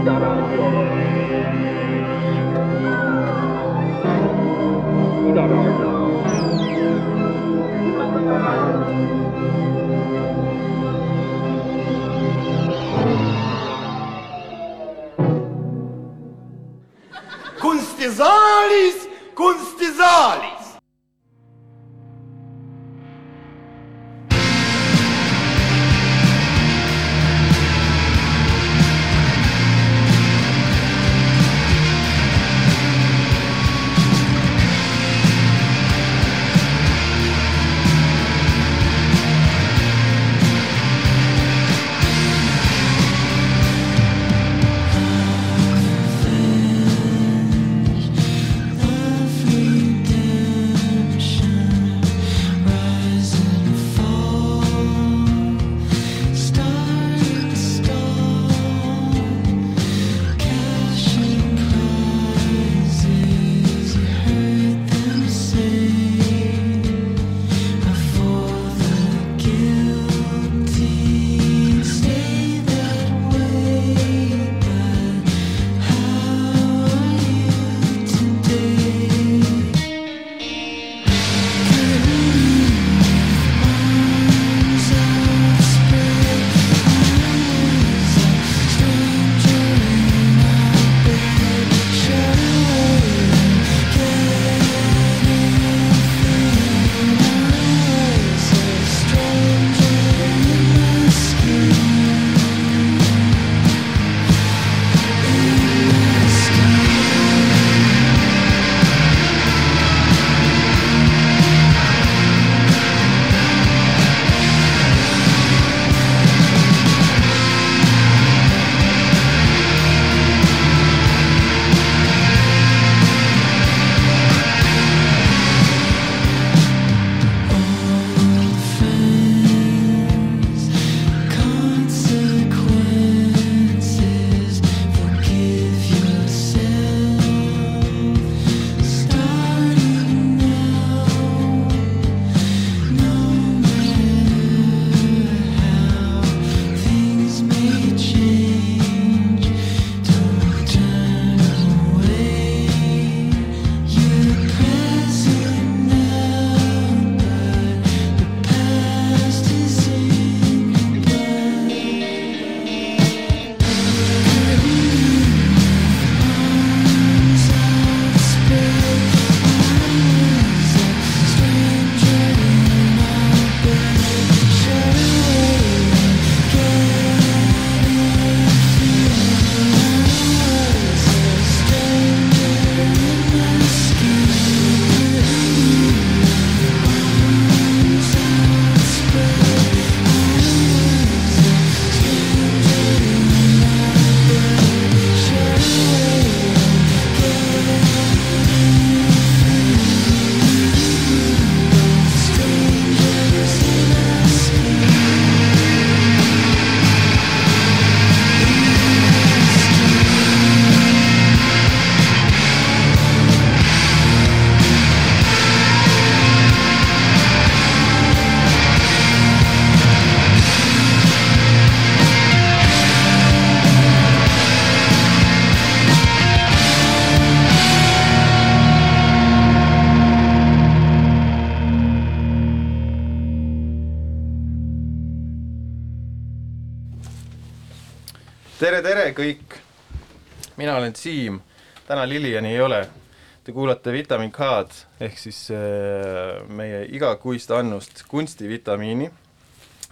Ida Raadio. tere, tere kõik! mina olen Siim, täna Liliani ei ole. Te kuulate Vitamin K-d ehk siis äh, meie igakuist annust kunstivitamiini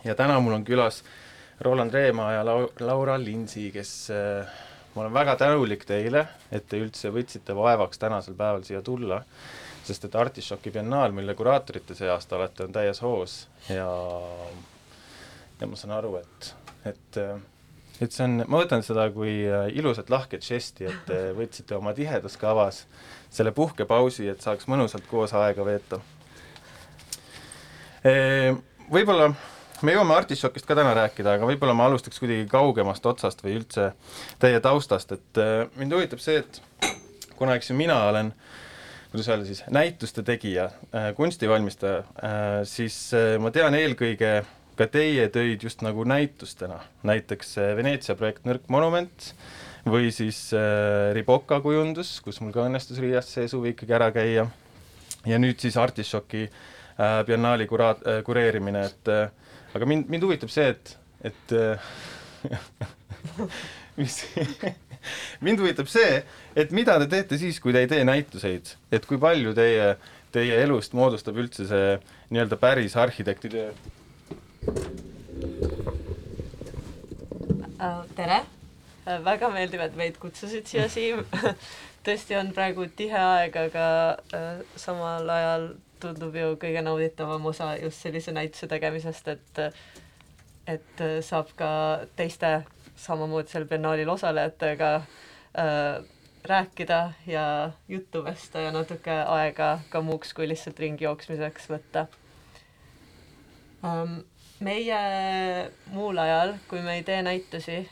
ja täna mul on külas Roland Reemaa ja Lau-, Laura Linsi, kes äh, ma olen väga tänulik teile, et te üldse võtsite vaevaks tänasel päeval siia tulla, sest et Artišoki biennaal, mille kuraatorite see aasta olete, on täies hoos ja ja ma saan aru, et, et et see on, ma võtan seda kui äh, ilusat lahket žesti, et te võtsite oma tihedas kavas selle puhkepausi, et saaks mõnusalt koos aega veeta. Võib-olla me jõuame Artišokist ka täna rääkida, aga võib-olla ma alustaks kuidagi kaugemast otsast või üldse teie taustast, et äh, mind huvitab see, et kuna eks ju mina olen kuidas öelda siis, näituste tegija, kunstivalmistaja, siis äh, ma tean eelkõige ka teie töid just nagu näitustena, näiteks Veneetsia projekt Nõrk monument, või siis äh, Riboka kujundus, kus mul ka õnnestus Riiast see suvi ikkagi ära käia, ja nüüd siis Artišoki äh, biennaali kura- äh,, kureerimine, et äh, aga mind, mind huvitab see, et, et äh, mis mind huvitab see, et mida te teete siis, kui te ei tee näituseid, et kui palju teie, teie elust moodustab üldse see nii-öelda päris arhitekti töö? Äh, tere! väga meeldib, et meid kutsusid siia, Siim. tõesti on praegu tihe aeg, aga äh, samal ajal tundub ju kõige nauditavam osa just sellise näituse tegemisest, et et saab ka teiste samamoodi sel biennaalil osalejatega äh, rääkida ja juttu vesta ja natuke aega ka muuks kui lihtsalt ringi jooksmiseks võtta um, meie muul ajal, kui me ei tee näitusi,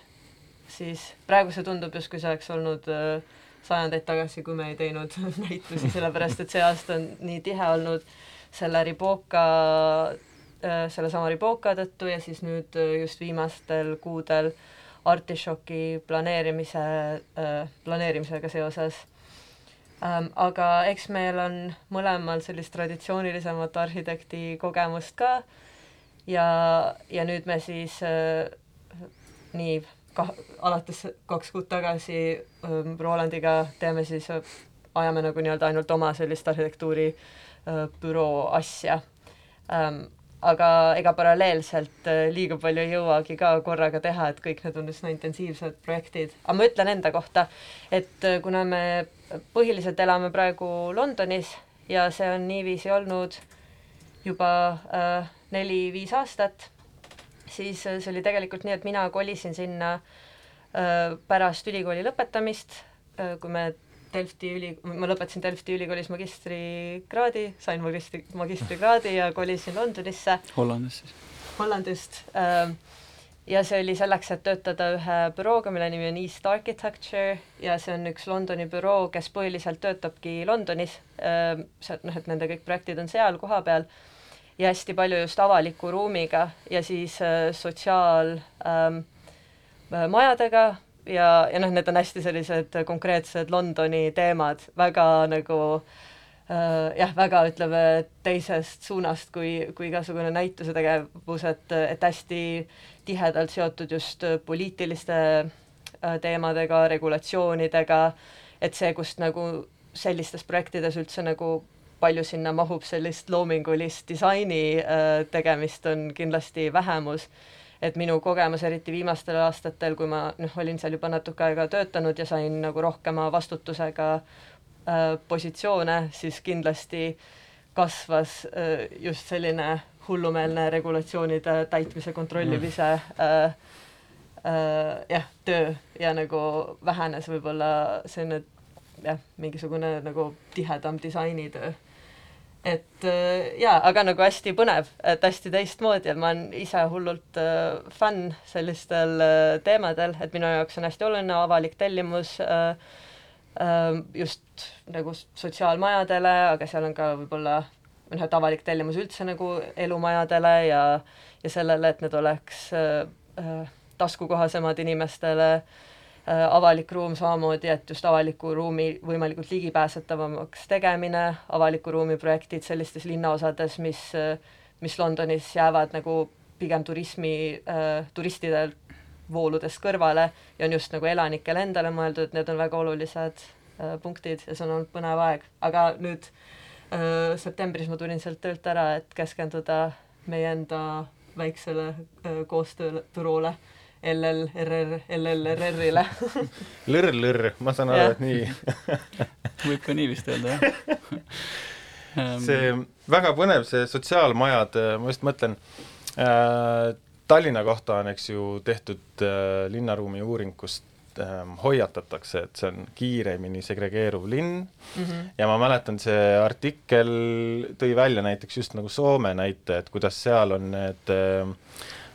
siis praegu see tundub justkui see oleks olnud äh, sajandeid tagasi, kui me ei teinud näitusi, sellepärast et see aasta on nii tihe olnud selle Riboka äh,, sellesama Riboka tõttu ja siis nüüd äh, just viimastel kuudel Artišoki planeerimise äh,, planeerimisega seoses ähm,. aga eks meil on mõlemal sellist traditsioonilisemat arhitekti kogemust ka ja, ja nüüd me siis äh, nii kah-, alates kaks kuud tagasi äh, Rolandiga teeme siis äh,, ajame nagu nii-öelda ainult oma sellist arhitektuuri äh, büroo asja ähm, aga ega paralleelselt äh, liiga palju ei jõuagi ka korraga teha, et kõik need on üsna intensiivsed projektid. aga ma ütlen enda kohta, et äh, kuna me põhiliselt elame praegu Londonis ja see on niiviisi olnud juba äh, neli-viis aastat, siis äh, see oli tegelikult nii, et mina kolisin sinna äh, pärast ülikooli lõpetamist, äh, kui me Delfti üli, ma lõpetasin Delfti ülikoolis magistrikraadi, sain magistri, magistrikraadi ja kolisin Londonisse. Hollandis siis? Hollandist. ja see oli selleks, et töötada ühe bürooga, mille nimi on East Architecture ja see on üks Londoni büroo, kes põhiliselt töötabki Londonis. see, noh, et nende kõik projektid on seal kohapeal ja hästi palju just avaliku ruumiga ja siis äh, sotsiaalmajadega ähm, ja, ja noh, need on hästi sellised konkreetsed Londoni teemad, väga nagu äh, jah, väga ütleme teisest suunast kui, kui igasugune näituse tegevus, et, et hästi tihedalt seotud just poliitiliste äh, teemadega, regulatsioonidega, et see, kust nagu sellistes projektides üldse nagu palju sinna mahub sellist loomingulist disaini äh, tegemist, on kindlasti vähemus. et minu kogemus, eriti viimastel aastatel, kui ma noh, olin seal juba natuke aega töötanud ja sain nagu rohkema vastutusega äh, positsioone, siis kindlasti kasvas äh, just selline hullumeelne regulatsioonide täitmise kontrollimise äh, äh, jah, töö ja nagu vähenes võib-olla selline jah, mingisugune nagu tihedam disainitöö et äh, jaa, aga nagu hästi põnev, et hästi teistmoodi, et ma olen ise hullult äh, fänn sellistel äh, teemadel, et minu jaoks on hästi oluline avalik tellimus just nagu sotsiaalmajadele, aga seal on ka võib-olla noh, et avalik tellimus üldse nagu elumajadele ja, ja sellele, et need oleks äh, taskukohasemad inimestele. Äh, avalik ruum samamoodi, et just avaliku ruumi võimalikult ligipääsetavamaks tegemine, avaliku ruumi projektid sellistes linnaosades, mis, mis Londonis jäävad nagu pigem turismi äh,, turistidel vooludest kõrvale ja on just nagu elanikele endale mõeldud, need on väga olulised äh, punktid ja see on olnud põnev aeg, aga nüüd äh, septembris ma tulin sealt töölt ära, et keskenduda meie enda väiksele äh, koostööbüroole äh, LLRR, LLRR-ile lõrr-lõrr, ma saan aru, et nii võib ka nii vist öelda, jah ehm. see väga põnev, see sotsiaalmajad, ma just mõtlen äh,, Tallinna kohta on, eks ju, tehtud äh, linnaruumi uuring, kust äh, hoiatatakse, et see on kiiremini segregeeruv linn mm -hmm. ja ma mäletan, see artikkel tõi välja näiteks just nagu Soome näite, et kuidas seal on need äh,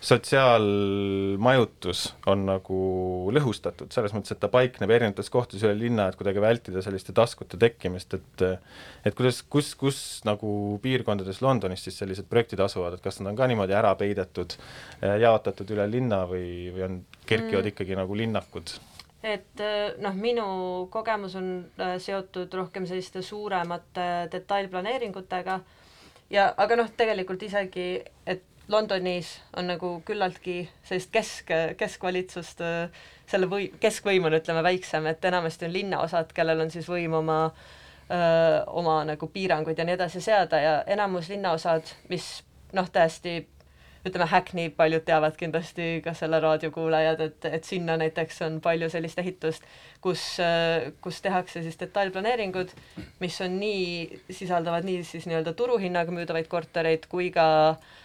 sotsiaalmajutus on nagu lõhustatud, selles mõttes, et ta paikneb erinevates kohtades üle linna, et kuidagi vältida selliste taskute tekkimist, et et kuidas, kus, kus nagu piirkondades Londonis siis sellised projektid asuvad, et kas nad on ka niimoodi ära peidetud, jaotatud üle linna või, või on, kerkivad mm. ikkagi nagu linnakud? et noh, minu kogemus on äh, seotud rohkem selliste suuremate detailplaneeringutega ja aga noh, tegelikult isegi, et Londonis on nagu küllaltki sellist kesk, keskvalitsust, äh, selle või-, keskvõim on, ütleme, väiksem, et enamasti on linnaosad, kellel on siis võim oma öö, oma nagu piiranguid ja nii edasi seada ja enamus linnaosad, mis noh, täiesti ütleme, Hackney, paljud teavad kindlasti ka selle raadiokuulajad, et, et sinna näiteks on palju sellist ehitust, kus, kus tehakse siis detailplaneeringud, mis on nii, sisaldavad nii siis nii-öelda turuhinnaga müüdavaid kortereid kui ka äh,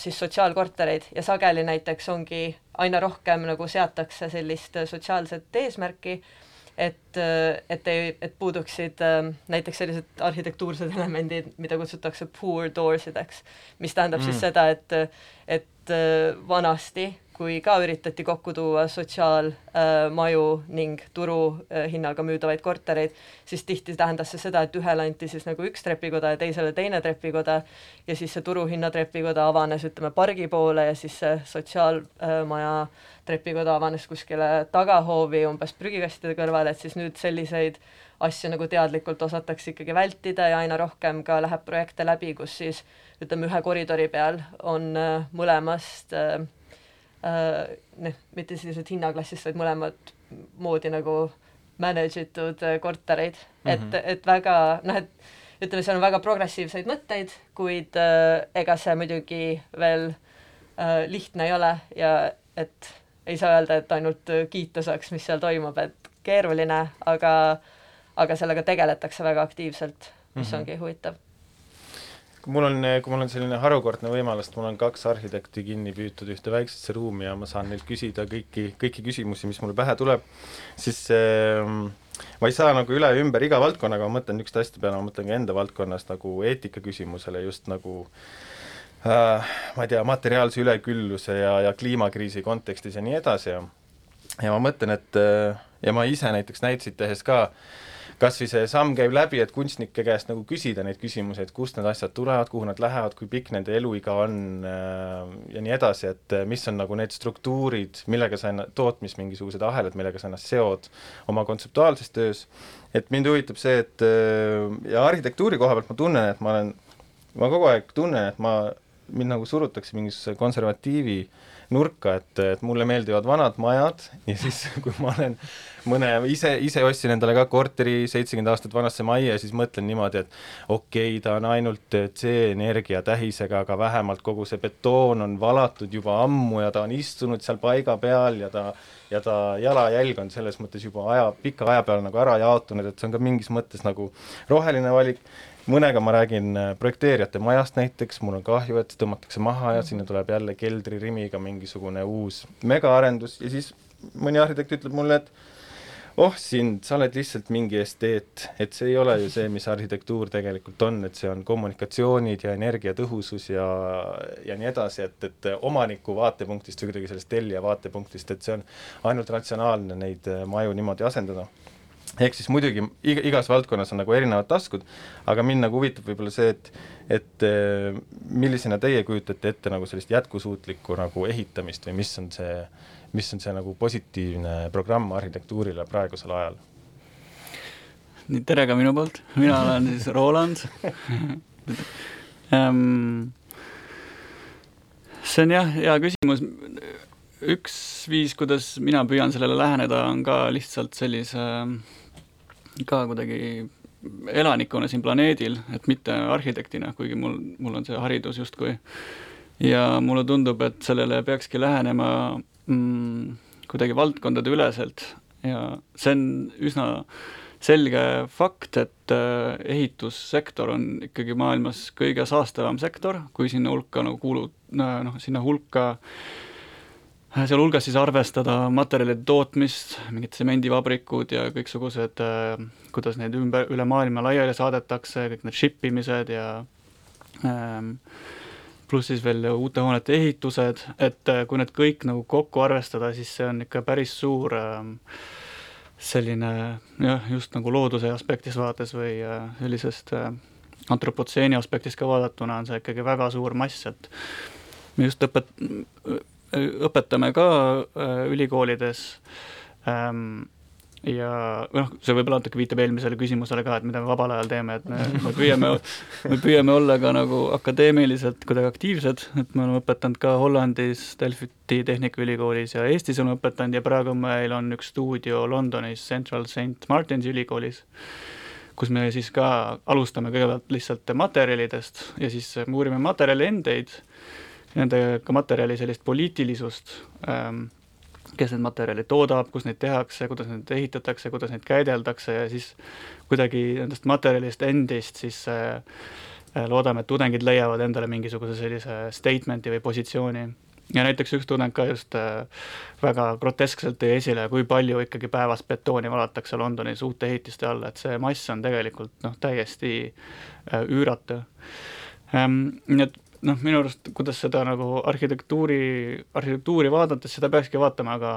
siis sotsiaalkortereid ja sageli näiteks ongi aina rohkem nagu seatakse sellist sotsiaalset eesmärki äh, et, et ei, et puuduksid äh, näiteks sellised arhitektuursed elemendid, mida kutsutakse poor doors ideks, mis tähendab mm. siis seda, et, et äh, vanasti kui ka üritati kokku tuua sotsiaalmaju ning turuhinnaga äh, müüdavaid kortereid, siis tihti tähendas see seda, et ühele anti siis nagu üks trepikoda ja teisele teine trepikoda ja siis see turuhinna trepikoda avanes, ütleme, pargi poole ja siis see sotsiaalmaja äh, trepikoda avanes kuskile tagahoovi umbes prügikastide kõrval, et siis nüüd selliseid asju nagu teadlikult osatakse ikkagi vältida ja aina rohkem ka läheb projekte läbi, kus siis ütleme, ühe koridori peal on äh, mõlemast Äh, noh, mitte sellised hinnaklassist, vaid mõlemat moodi nagu manage itud äh, kortereid mm, -hmm. et, mhm. et väga noh, et ütleme, seal on väga progressiivseid mõtteid, kuid äh, ega see muidugi veel äh, lihtne ei ole ja et ei saa öelda, et ainult kiita saaks, mis seal toimub, et keeruline, aga aga sellega tegeletakse väga aktiivselt, mis mm -hmm. ongi huvitav mul on, kui mul on selline harukordne võimalus, et mul on kaks arhitekti kinni püütud ühte väiksesse ruumi ja ma saan neilt küsida kõiki, kõiki küsimusi, mis mulle pähe tuleb, siis äh, ma ei saa nagu üle ja ümber iga valdkonnaga, ma mõtlen niisuguste asjade peale, ma mõtlen ka enda valdkonnas nagu eetika küsimusele just nagu äh, ma ei tea, materiaalse ülekülluse ja, ja kliimakriisi kontekstis ja nii edasi ja ja ma mõtlen, et äh, ja ma ise näiteks näitusid tehes ka äh, kas või see samm käib läbi, et kunstnike käest nagu küsida neid küsimusi, et kust need asjad tulevad, kuhu nad lähevad, kui pikk nende eluiga on äh, ja nii edasi, et äh, mis on nagu need struktuurid, millega sa ennast, tootmis mingisugused ahelad, millega sa ennast seod oma kontseptuaalses töös, et mind huvitab see, et äh, ja arhitektuuri koha pealt ma tunnen, et ma olen, ma kogu aeg tunnen, et ma, mind nagu surutakse mingisuguse konservatiivi nurka, et, et mulle meeldivad vanad majad ja siis, kui ma olen mõne, ise, ise ostsin endale ka korteri seitsekümmend aastat vanasse majja ja siis mõtlen niimoodi, et okei okay,, ta on ainult C-energia tähisega, aga vähemalt kogu see betoon on valatud juba ammu ja ta on istunud seal paiga peal ja ta ja ta jalajälg on selles mõttes juba aja, pika aja peale nagu ära jaotunud, et see on ka mingis mõttes nagu roheline valik mõnega ma räägin äh, projekteerijate majast näiteks, mul on kahju, et tõmmatakse maha ja sinna tuleb jälle keldririmiga mingisugune uus megaarendus ja siis mõni arhitekt ütleb mulle, et oh sind, sa oled lihtsalt mingi esteet, et see ei ole ju see, mis arhitektuur tegelikult on, et see on kommunikatsioonid ja energiatõhusus ja, ja nii edasi, et, et omaniku vaatepunktist või kuidagi sellest tellija vaatepunktist, et see on ainult ratsionaalne neid äh, maju niimoodi asendada ehk siis muidugi iga, igas valdkonnas on nagu erinevad taskud, aga mind nagu huvitab võib-olla see, et et äh, millisena teie kujutate ette nagu sellist jätkusuutlikku nagu ehitamist või mis on see äh, mis on see nagu positiivne programm arhitektuurile praegusel ajal? nii, tere ka minu poolt, mina olen siis Roland. Um, see on jah, hea küsimus, üks viis, kuidas mina püüan sellele läheneda, on ka lihtsalt sellise ka kuidagi elanikuna siin planeedil, et mitte arhitektina, kuigi mul, mul on see haridus justkui. ja mulle tundub, et sellele peakski lähenema mm, kuidagi valdkondade üleselt ja see on üsna selge fakt, et äh, ehitussektor on ikkagi maailmas kõige saastavam sektor, kui sinna hulka nagu kuulub, noh, sinna hulka äh, sealhulgas siis arvestada materjalide tootmist, mingid tsemendivabrikud ja kõiksugused, äh, kuidas neid ümber, üle maailma laiali saadetakse, kõik need ship imised ja ähm, pluss siis veel uute hoonete ehitused, et äh, kui need kõik nagu kokku arvestada, siis see on ikka päris suur ähm, selline jah, just nagu looduse aspektist vaates või äh, sellisest äh, antropotseeni aspektist ka vaadatuna on see ikkagi väga suur mass, et me just õpet-, õpetame ka ülikoolides. Ähm, ja noh, see võib-olla natuke viitab eelmisele küsimusele ka, et mida me vabal ajal teeme, et me, me püüame, me püüame olla ka nagu akadeemiliselt kuidagi aktiivsed, et me oleme õpetanud ka Hollandis Delfiti Tehnikaülikoolis ja Eestis oleme õpetanud ja praegu meil on üks stuudio Londonis Central St Martin's ülikoolis, kus me siis ka alustame kõigepealt lihtsalt materjalidest ja siis me uurime materjali endeid, nende ka materjali sellist poliitilisust ähm,, kes need materjale toodab, kus neid tehakse, kuidas neid ehitatakse, kuidas neid käideldakse ja siis kuidagi nendest materjalist endist siis äh, äh, loodame, et tudengid leiavad endale mingisuguse sellise statement'i või positsiooni. ja näiteks üks tudeng ka just äh, väga groteskselt tõi esile, kui palju ikkagi päevas betooni valatakse Londonis uute ehitiste alla, et see mass on tegelikult noh, täiesti üüratu ähm,. nii et noh, minu arust, kuidas seda nagu arhitektuuri, arhitektuuri vaadates, seda peakski vaatama ka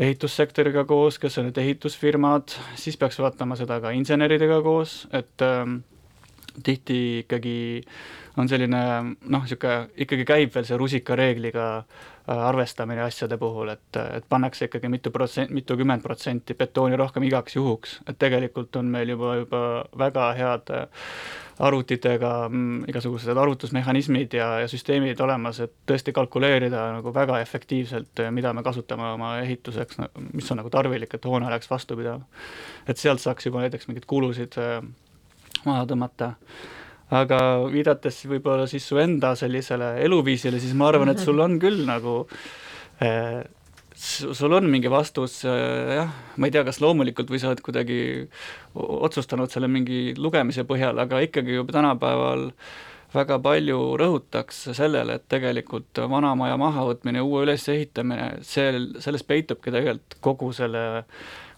ehitussektoriga koos, kes on need ehitusfirmad, siis peaks vaatama seda ka inseneridega koos, et ähm, tihti ikkagi on selline noh, niisugune ikkagi käib veel see rusikareegliga äh, arvestamine asjade puhul, et, et pannakse ikkagi mitu protsenti, mitukümmend protsenti betooni rohkem igaks juhuks, et tegelikult on meil juba, juba väga head äh, arvutitega mm, igasugused arvutusmehhanismid ja, ja süsteemid olemas, et tõesti kalkuleerida nagu väga efektiivselt, mida me kasutame oma ehituseks, mis on nagu tarvilik, et hoone oleks vastupidav. et sealt saaks juba näiteks mingeid kulusid äh, maha tõmmata. Aga viidates võib-olla siis su enda sellisele eluviisile, siis ma arvan, et sul on küll nagu äh, sul on mingi vastus, äh, jah, ma ei tea, kas loomulikult või sa oled kuidagi otsustanud selle mingi lugemise põhjal, aga ikkagi juba tänapäeval väga palju rõhutakse sellele, et tegelikult vana maja mahavõtmine, uue ülesehitamine, see, selles peitubki tegelikult kogu selle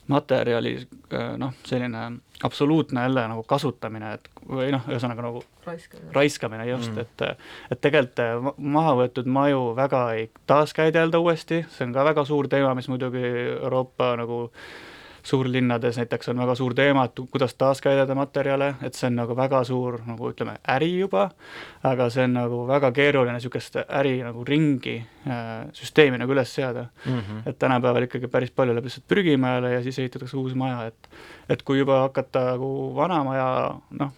materjali äh, noh, selline absoluutne jälle nagu kasutamine, et või noh, ühesõnaga nagu raiskamine, raiskamine just mm., et et tegelikult maha võetud maju väga ei taaskäidelda uuesti, see on ka väga suur teema, mis muidugi Euroopa nagu suurlinnades näiteks on väga suur teema, et kuidas taaskäidelda materjale, et see on nagu väga suur nagu ütleme, äri juba, aga see on nagu väga keeruline niisugust äri nagu ringi äh, süsteemi nagu üles seada mm. -hmm. et tänapäeval ikkagi päris palju läheb lihtsalt prügimajale ja siis ehitatakse uus maja, et et kui juba hakata nagu vana maja noh,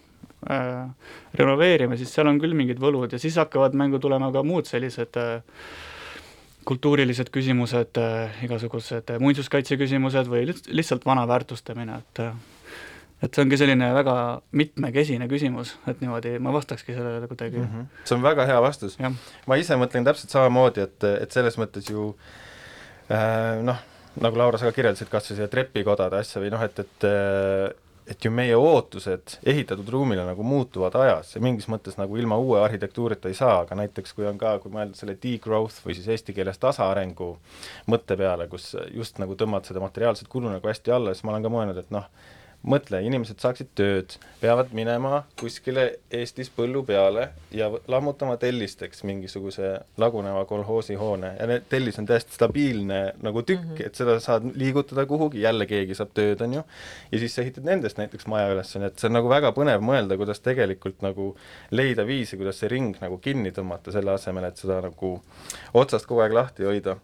äh, renoveerima, siis seal on küll mingid võlud ja siis hakkavad mängu tulema ka muud sellised äh, kultuurilised küsimused äh,, igasugused muinsuskaitse küsimused või lihtsalt vana väärtustamine, et äh, et see ongi selline väga mitmekesine küsimus, et niimoodi ma vastakski sellele kuidagi mm. -hmm. see on väga hea vastus. ma ise mõtlen täpselt samamoodi, et, et selles mõttes ju äh, noh, nagu Laura, sa ka kirjeldasid, kas või see trepikodade asja või noh, et, et et ju meie ootused ehitatud ruumile nagu muutuvad ajas ja mingis mõttes nagu ilma uue arhitektuurita ei saa, aga näiteks kui on ka, kui mõelda selle degrowth või siis eesti keeles tasaarengu mõtte peale, kus just nagu tõmbad seda materiaalset kulu nagu hästi alla, siis ma olen ka mõelnud, et noh, mõtle, inimesed saaksid tööd, peavad minema kuskile Eestis põllu peale ja lammutama tellisteks mingisuguse laguneva kolhoosihoone ja need tellis on täiesti stabiilne nagu tükk mm, -hmm. et seda saad liigutada kuhugi, jälle keegi saab tööd, on ju, ja siis sa ehitad nendest näiteks maja üles, nii et see on nagu väga põnev mõelda, kuidas tegelikult nagu leida viisi, kuidas see ring nagu kinni tõmmata, selle asemel, et seda nagu otsast kogu aeg lahti hoida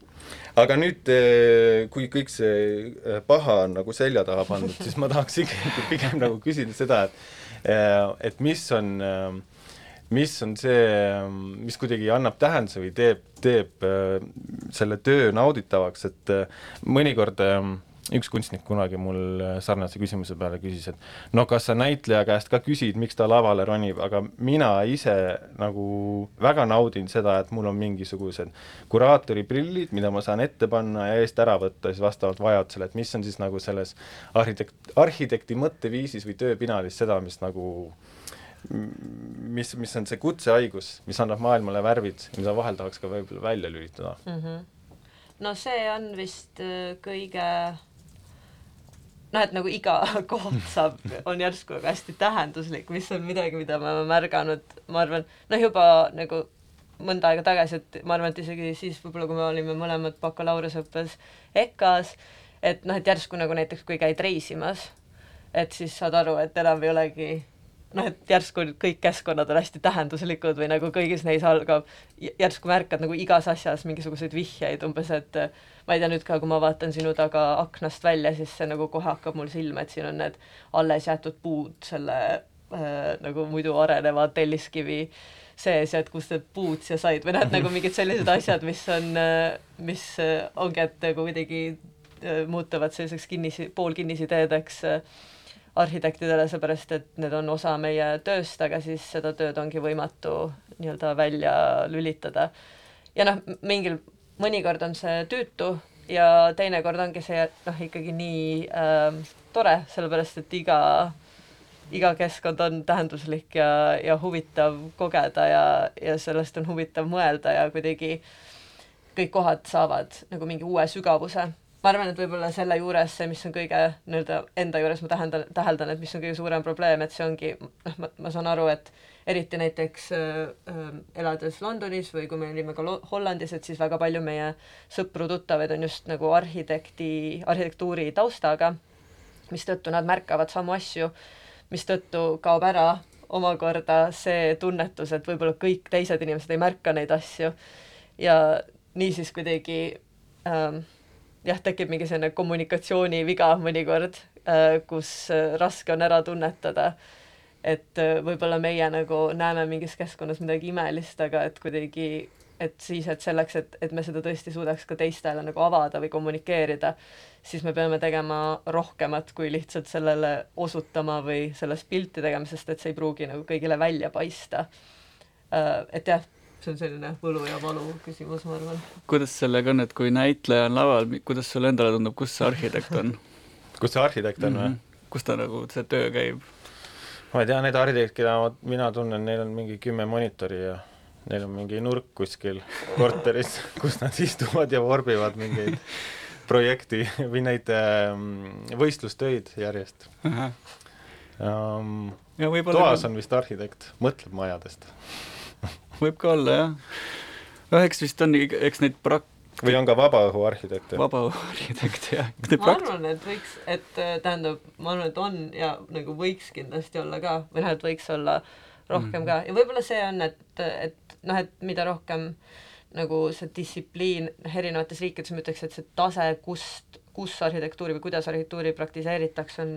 aga nüüd, eh, kui kõik see eh, paha on nagu selja taha pandud, siis ma tahaks ikkagi pigem nagu küsida seda, et eh, et mis on, mis on see, mis kuidagi annab tähenduse või teeb, teeb selle töö nauditavaks, et mõnikord üks kunstnik kunagi mul äh, sarnase küsimuse peale küsis, et no kas sa näitleja käest ka küsid, miks ta lavale ronib, aga mina ise nagu väga naudin seda, et mul on mingisugused kuraatori prillid, mida ma saan ette panna ja eest ära võtta siis vastavalt vajadusele, et mis on siis nagu selles arhitekt, arhitekti mõtteviisis või tööpinalis seda, mis nagu mis, mis on see kutsehaigus, mis annab maailmale värvid, mida vahel tahaks ka võib-olla välja lülitada mm. -hmm. no see on vist äh, kõige noh, et nagu iga koht saab, on järsku väga hästi tähenduslik, mis on midagi, mida me oleme märganud, ma arvan, noh juba nagu mõnda aega tagasi, et ma arvan, et isegi siis võib-olla, kui me olime mõlemad bakalaureuseõppes EKA-s, et noh, et järsku nagu näiteks kui käid reisimas, et siis saad aru, et enam ei olegi noh, et järsku kõik keskkonnad on hästi tähenduslikud või nagu kõigis neis algab, järsku märkad nagu igas asjas mingisuguseid vihjeid, umbes et ma ei tea, nüüd ka, kui ma vaatan sinu taga aknast välja, siis see nagu kohe hakkab mul silma, et siin on need alles jäetud puud selle äh, nagu muidu areneva telliskivi sees ja et kust need puud siia said või noh, et nagu mingid sellised asjad, mis on, mis ongi, et nagu kuidagi äh, muutuvad selliseks kinnisi, poolkinnisi teedeks äh, arhitektidele, seepärast et need on osa meie tööst, aga siis seda tööd ongi võimatu nii-öelda välja lülitada. ja noh, mingil, mõnikord on see tüütu ja teinekord ongi see noh, ikkagi nii äh, tore, sellepärast et iga, iga keskkond on tähenduslik ja, ja huvitav kogeda ja, ja sellest on huvitav mõelda ja kuidagi kõik kohad saavad nagu mingi uue sügavuse ma arvan, et võib-olla selle juures see, mis on kõige nii-öelda enda juures ma tähendan, täheldan, et mis on kõige suurem probleem, et see ongi, noh, ma, ma saan aru, et eriti näiteks äh, äh, elades Londonis või kui me olime ka Hollandis, et siis väga palju meie sõpru-tuttavaid on just nagu arhitekti, arhitektuuri taustaga, mistõttu nad märkavad samu asju, mistõttu kaob ära omakorda see tunnetus, et võib-olla kõik teised inimesed ei märka neid asju. Ja niisiis kuidagi ähm, jah, tekib mingi selline kommunikatsiooniviga mõnikord, äh, kus äh, raske on ära tunnetada, et äh, võib-olla meie nagu näeme mingis keskkonnas midagi imelist, aga et kuidagi, et siis, et selleks, et, et me seda tõesti suudaks ka teistele nagu avada või kommunikeerida, siis me peame tegema rohkemat kui lihtsalt sellele osutama või sellest pilti tegema, sest et see ei pruugi nagu kõigile välja paista. et jah see on selline võlu ja valu küsimus, ma arvan. kuidas sellega on, et kui näitleja on laval, kuidas sulle endale tundub, kus see arhitekt on kus see arhitekt on või mm -hmm.? kus ta nagu, see töö käib? ma ei tea, need arhitektid, keda mina tunnen, neil on mingi kümme monitori ja neil on mingi nurk kuskil korteris, kus nad istuvad ja vorbivad mingeid projekti või neid ähm, võistlustöid järjest. Um, toas on vist arhitekt, mõtleb majadest võib ka olla jah. noh, eks vist on, eks neid prak-, või on ka vabaõhuarhitekte? vabaõhuarhitekte, jah. ma arvan, et võiks, et äh, tähendab, ma arvan, et on ja nagu võiks kindlasti olla ka, või noh, et võiks olla rohkem mm. ka ja võib-olla see on, et, et noh, et mida rohkem nagu see distsipliin erinevates riikides ma ütleks, et see tase, kust, kus arhitektuuri või kuidas arhitektuuri praktiseeritakse, on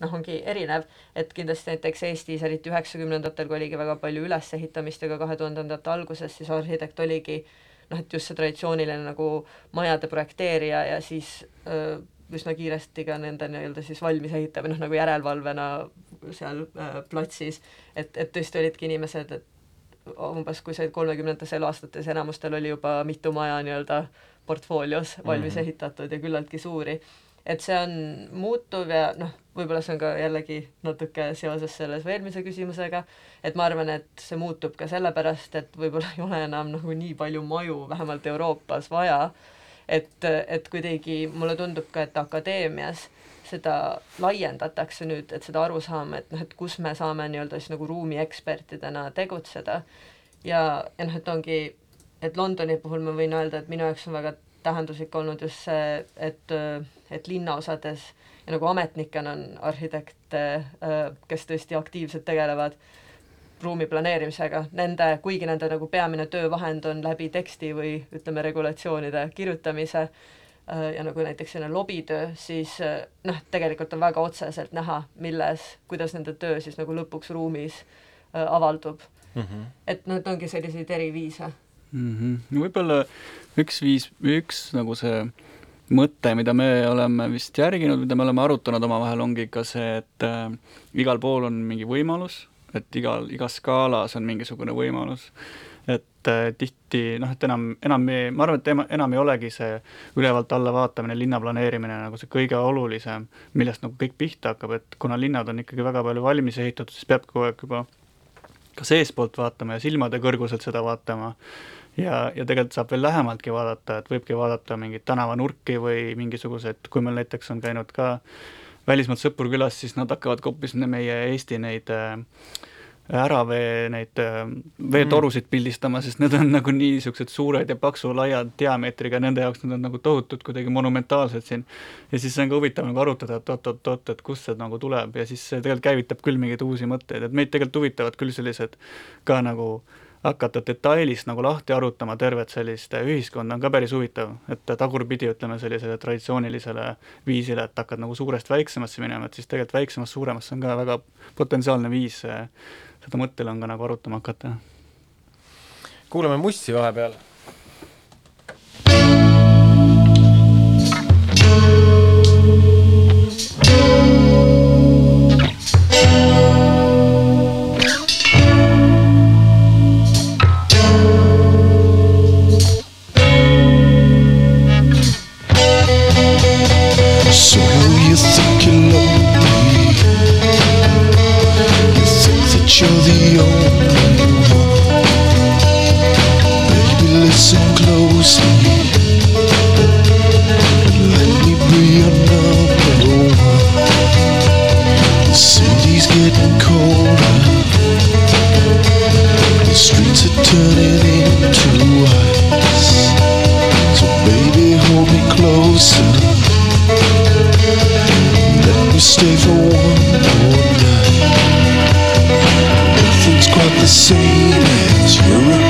noh, ongi erinev, et kindlasti näiteks Eestis, eriti üheksakümnendatel, kui oligi väga palju ülesehitamist ja ka kahe tuhandendate alguses, siis arhitekt oligi noh, et just see traditsiooniline nagu majade projekteerija ja siis öö, üsna kiiresti ka nende nii-öelda siis valmis ehitamine, noh nagu järelevalvena seal äh, platsis, et, et tõesti olidki inimesed, et umbes kui said kolmekümnendates eluaastates, enamustel oli juba mitu maja nii-öelda portfoolios valmis mm -hmm. ehitatud ja küllaltki suuri et see on muutuv ja noh, võib-olla see on ka jällegi natuke seoses selles eelmise küsimusega, et ma arvan, et see muutub ka sellepärast, et võib-olla ei ole enam nagu nii palju maju, vähemalt Euroopas, vaja, et, et kuidagi mulle tundub ka, et akadeemias seda laiendatakse nüüd, et seda aru saama, et noh, et kus me saame nii-öelda siis nagu ruumiekspertidena tegutseda. Ja, ja noh, et ongi, et Londoni puhul ma võin öelda, et minu jaoks on väga tähenduslik olnud just see, et, et linnaosades ja nagu ametnikena on arhitekte, kes tõesti aktiivselt tegelevad ruumi planeerimisega, nende, kuigi nende nagu peamine töövahend on läbi teksti või ütleme, regulatsioonide kirjutamise ja nagu näiteks selline lobitöö, siis noh, tegelikult on väga otseselt näha, milles, kuidas nende töö siis nagu lõpuks ruumis avaldub mm. -hmm. et et ongi selliseid eri viise mm. -hmm. võib-olla üks viis, üks nagu see mõte, mida me oleme vist järginud, mida me oleme arutanud omavahel, ongi ka see, et äh, igal pool on mingi võimalus, et igal, igas skaalas on mingisugune võimalus. et äh, tihti noh, et enam, enam ei, ma arvan, et ema, enam ei olegi see ülevalt alla vaatamine, linna planeerimine nagu see kõige olulisem, millest nagu kõik pihta hakkab, et kuna linnad on ikkagi väga palju valmis ehitatud, siis peab kogu aeg juba ka seestpoolt vaatama ja silmade kõrguselt seda vaatama ja, ja tegelikult saab veel lähemaltki vaadata, et võibki vaadata mingeid tänavanurki või mingisugused, kui meil näiteks on käinud ka välismaalt sõpru külas, siis nad hakkavad ka hoopis meie Eesti neid äh, äravee neid äh, veetorusid pildistama, sest need on nagu niisugused suured ja paksu laia diameetriga, nende jaoks need on nagu tohutud kuidagi monumentaalsed siin. ja siis on ka huvitav nagu arutada, et oot-oot-oot, et kust see nagu tuleb. Ja siis see tegelikult käivitab küll mingeid uusi mõtteid, et meid tegelikult huvitavad küll sellised ka nagu hakata detailist nagu lahti arutama tervet sellist ühiskonda on ka päris huvitav, et tagurpidi ütleme sellisele traditsioonilisele viisile, et hakkad nagu suurest väiksemasse minema, et siis tegelikult väiksemast suuremasse on ka väga potentsiaalne viis seda mõttelõnga nagu arutama hakata. kuulame Mussi vahepeal getting colder. The streets are turning into ice. So baby, hold me closer. Let me stay for one more night. Nothing's quite the same as Europe.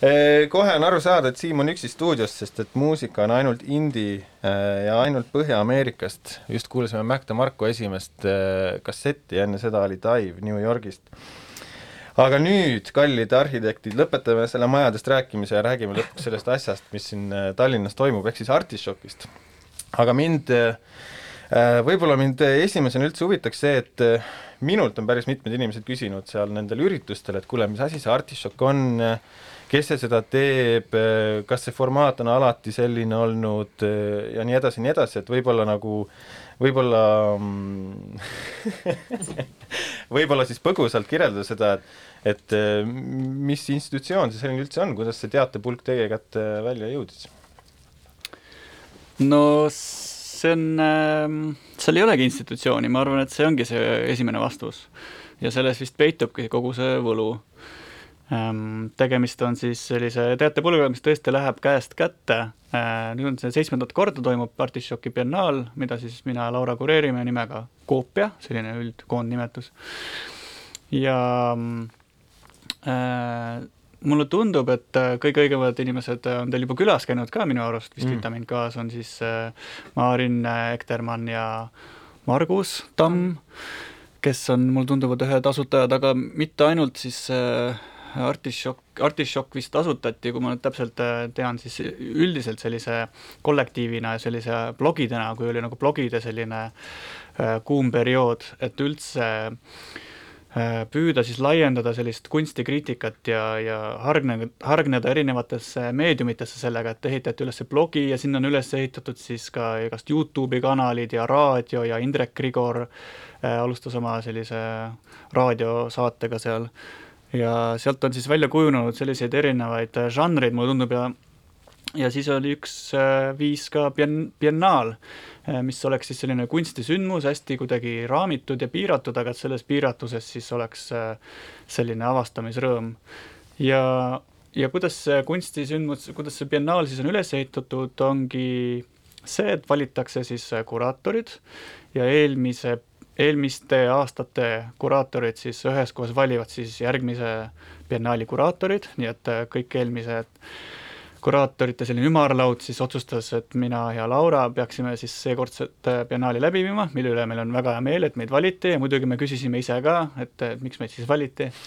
Aru saada, et Siim on üksi stuudios, sest et muusika on ainult indie äh, ja ainult Põhja-Ameerikast. just kuulasime Mac DeMarco esimest äh, kassetti, enne seda oli Dive New Yorgist. aga nüüd, kallid arhitektid, lõpetame selle majadest rääkimise ja räägime lõpuks sellest asjast, mis siin äh, Tallinnas toimub, ehk siis Artišokist. aga mind, võib-olla mind esimesena üldse huvitaks see, et minult on päris mitmed inimesed küsinud seal nendel üritustel, et kuule, mis asi see Artišok on, kes see seda teeb, kas see formaat on alati selline olnud ja nii edasi ja nii edasi, et võib-olla nagu, võib-olla mm, võib-olla siis põgusalt kirjeldada seda, et et mis institutsioon see selline üldse on, kuidas see teatepulk teie kätte välja jõudis? no see on äh,, seal ei olegi institutsiooni, ma arvan, et see ongi see esimene vastus. ja selles vist peitubki kogu see võlu Ähm, tegemist on siis sellise teatepulgaga, mis tõesti läheb käest kätte. Äh, nüüd on see seitsmendat korda toimub Artišoki biennaal, mida siis mina ja Laura kureerime nimega Koopia, selline üldkoondnimetus. ja äh, mulle tundub, et äh, kõige õigemad inimesed on teil juba külas käinud ka minu arust, vist mm. Vitamin K-s on siis äh, Maarin Ektermann ja Margus Tamm, kes on, mulle tunduvad, ühed asutajad, aga mitte ainult siis äh, Artišokk, Artišokk vist asutati, kui ma nüüd täpselt äh, tean, siis üldiselt sellise kollektiivina ja sellise blogidena, kui oli nagu blogide selline äh, kuum periood, et üldse äh, Äh, püüda siis laiendada sellist kunstikriitikat ja, ja hargneda, hargneda erinevatesse meediumitesse sellega, et ehitati üles blogi ja sinna on üles ehitatud siis ka igast Youtube'i kanalid ja raadio ja Indrek Grigor äh, alustas oma sellise raadiosaatega seal. Ja sealt on siis välja kujunenud selliseid erinevaid žanreid, mulle tundub, ja ja siis oli üks äh, viis ka bien-, biennaal, äh, mis oleks siis selline kunstisündmus, hästi kuidagi raamitud ja piiratud, aga et selles piiratuses siis oleks äh, selline avastamisrõõm. ja, ja kuidas see kunstisündmus, kuidas see biennaal siis on üles ehitatud, ongi see, et valitakse siis kuraatorid ja eelmise, eelmiste aastate kuraatorid siis üheskoos valivad siis järgmise biennaali kuraatorid, nii et kõik eelmised kuraatorite selline ümarlaud siis otsustas, et mina ja Laura peaksime siis seekordset biennaali läbi viima, mille üle meil on väga hea meel, et meid valiti ja muidugi me küsisime ise ka, et miks meid siis valiti.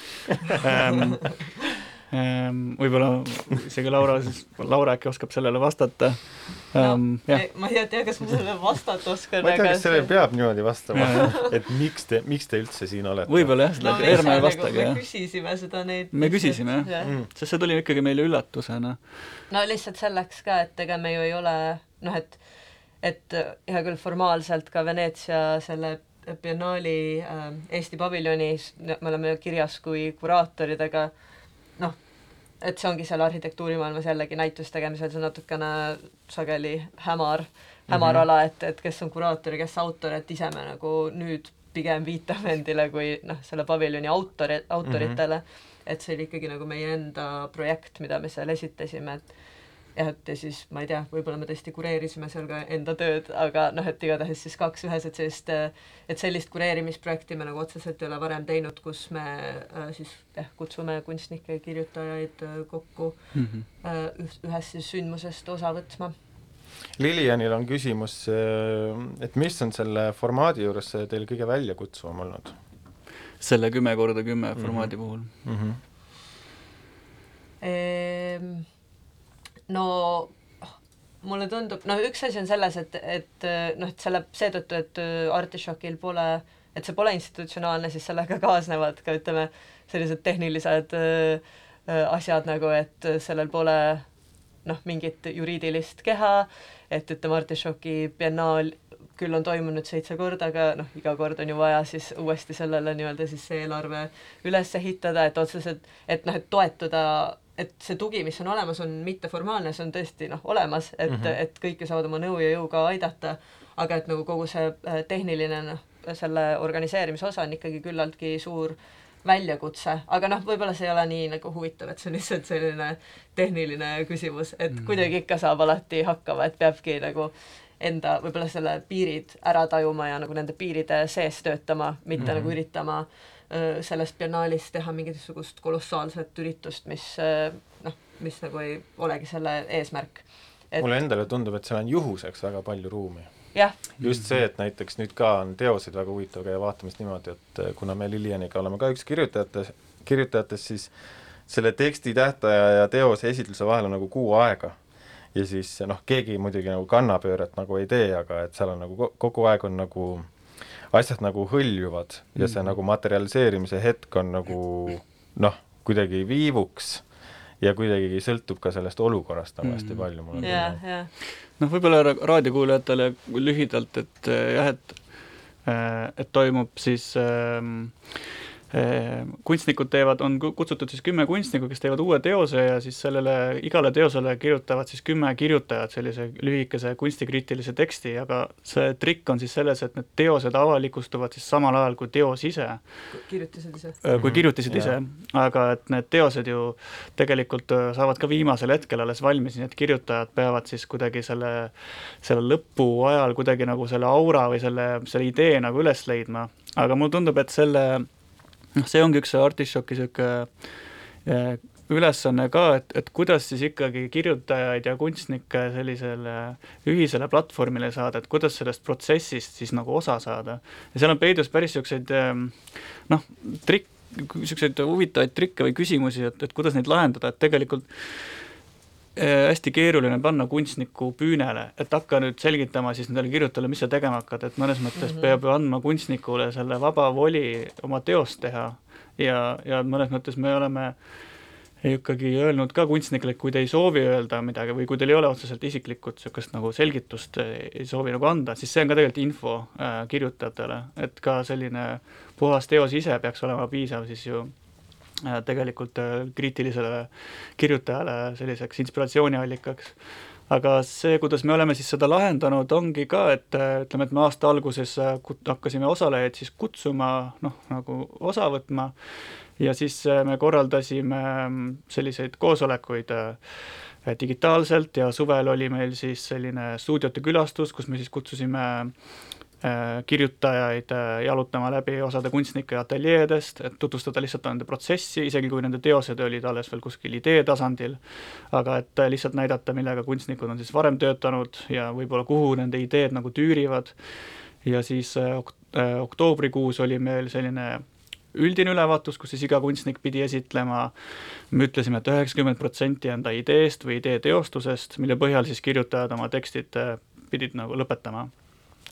Ehm, võib-olla isegi Laura siis, Laura äkki oskab sellele vastata um,. No, ma ei tea, kas ma sellele vastata oskan. ma ei tea, kas sellele peab niimoodi vastama, et miks te, miks te üldse siin olete. võib-olla jah, no, ärme vastagi nagu, jah. me küsisime seda neid. me küsisime jah ja. mm., sest see tuli ikkagi meile üllatusena. no lihtsalt selleks ka, et ega me ju ei ole noh, et et hea küll, formaalselt ka Veneetsia selle biennaali äh, Eesti paviljonis me oleme kirjas kui kuraatorid, aga et see ongi seal arhitektuurimaailmas jällegi näituse tegemisel see natukene sageli hämar, hämar mm -hmm. ala, et, et kes on kuraator ja kes autor, et ise me nagu nüüd pigem viitame endile kui noh, selle paviljoni autori, autoritele mm, -hmm. et see oli ikkagi nagu meie enda projekt, mida me seal esitasime, et jah, et ja siis ma ei tea, võib-olla me tõesti kureerisime seal ka enda tööd, aga noh, et igatahes siis kaks ühes, et sellist, et sellist kureerimisprojekti me nagu otseselt ei ole varem teinud, kus me äh, siis jah, kutsume kunstnikke ja kirjutajaid äh, kokku mm -hmm. äh, ühest siis sündmusest osa võtma. Lilianil on küsimus, äh, et mis on selle formaadi juures teil kõige väljakutsuvam olnud? selle kümme korda kümme formaadi mm -hmm. puhul mm? -hmm. Ehm no mulle tundub, noh, üks asi on selles, et, et noh, et selle, seetõttu, et Artišokil pole, et see pole institutsionaalne, siis sellega kaasnevad ka ütleme, sellised tehnilised äh, asjad nagu, et sellel pole noh, mingit juriidilist keha, et ütleme, Artišoki biennaal küll on toimunud seitse korda, aga noh, iga kord on ju vaja siis uuesti sellele nii-öelda siis see eelarve üles ehitada, et otseselt, et noh, et toetuda et see tugi, mis on olemas, on mitteformaalne, see on tõesti noh, olemas, et mm, -hmm. et kõik ju saavad oma nõu ja jõuga aidata, aga et nagu kogu see äh, tehniline noh, selle organiseerimise osa on ikkagi küllaltki suur väljakutse, aga noh, võib-olla see ei ole nii nagu huvitav, et see on lihtsalt selline tehniline küsimus, et mm -hmm. kuidagi ikka saab alati hakkama, et peabki nagu enda võib-olla selle piirid ära tajuma ja nagu nende piiride sees töötama, mitte mm -hmm. nagu üritama äh, sellest biennaalist teha mingisugust kolossaalset üritust, mis noh, mis nagu ei olegi selle eesmärk. Et.... mulle endale tundub, et seal on juhuseks väga palju ruumi. just see, et näiteks nüüd ka on teoseid väga huvitav käia vaatamas niimoodi, et kuna me Lilianiga oleme ka üks kirjutajate, kirjutajatest, siis selle teksti tähtaja ja teose esitluse vahel on nagu kuu aega. Ja siis noh, keegi muidugi nagu kannapööret nagu ei tee, aga et seal on nagu kogu aeg on nagu asjad nagu hõljuvad ja see mm. nagu materialiseerimise hetk on nagu noh, kuidagi viivuks ja kuidagi sõltub ka sellest olukorrast nagu hästi mm. palju, mulle tundub yeah,. noh, võib-olla raadiokuulajatele lühidalt, et jah, et äh, et toimub siis äh, kunstnikud teevad, on kutsutud siis kümme kunstnikku, kes teevad uue teose ja siis sellele igale teosele kirjutavad siis kümme kirjutajat sellise lühikese kunstikriitilise teksti, aga see trikk on siis selles, et need teosed avalikustuvad siis samal ajal kui teos ise. kirjutised ise? kui mhm. kirjutised ise, aga et need teosed ju tegelikult saavad ka viimasel hetkel alles valmis, nii et kirjutajad peavad siis kuidagi selle, selle lõpu ajal kuidagi nagu selle aura või selle, selle idee nagu üles leidma, aga mulle tundub, et selle noh, see ongi üks artišoki niisugune eh, ülesanne ka, et, et kuidas siis ikkagi kirjutajaid ja kunstnikke sellisele ühisele platvormile saada, et kuidas sellest protsessist siis nagu osa saada. ja seal on peidus päris niisuguseid eh, noh, trikk, niisuguseid huvitavaid trikke või küsimusi, et, et kuidas neid lahendada, et tegelikult hästi keeruline panna kunstniku püünele, et hakka nüüd selgitama siis nendele kirjutajale, mis sa tegema hakkad, et mõnes mõttes mm -hmm. peab ju andma kunstnikule selle vaba voli oma teost teha ja, ja mõnes mõttes me oleme ikkagi öelnud ka kunstnikele, et kui te ei soovi öelda midagi või kui teil ei ole otseselt isiklikut niisugust nagu selgitust ei soovi nagu anda, siis see on ka tegelikult info äh, kirjutajatele, et ka selline puhas teos ise peaks olema piisav siis ju äh, tegelikult äh, kriitilisele kirjutajale selliseks inspiratsiooniallikaks. Aga see, kuidas me oleme siis seda lahendanud, ongi ka, et ütleme, et me aasta alguses äh, hakkasime osalejaid siis kutsuma noh, nagu osa võtma. Ja siis äh, me korraldasime mm, selliseid koosolekuid äh, digitaalselt ja suvel oli meil siis selline stuudiote külastus, kus me siis kutsusime Äh, kirjutajaid äh, jalutama läbi osade kunstnike ateljeedest, et tutvustada lihtsalt nende protsessi, isegi kui nende teosed olid alles veel kuskil idee tasandil, aga et äh, lihtsalt näidata, millega kunstnikud on siis varem töötanud ja võib-olla kuhu nende ideed nagu tüürivad, ja siis ok-, oktoobrikuus oli meil selline üldine ülevaatus, kus siis iga kunstnik pidi esitlema, me ütlesime et, et üheksakümmend protsenti enda ideest või idee teostusest, mille põhjal siis kirjutajad oma tekstid pidid nagu lõpetama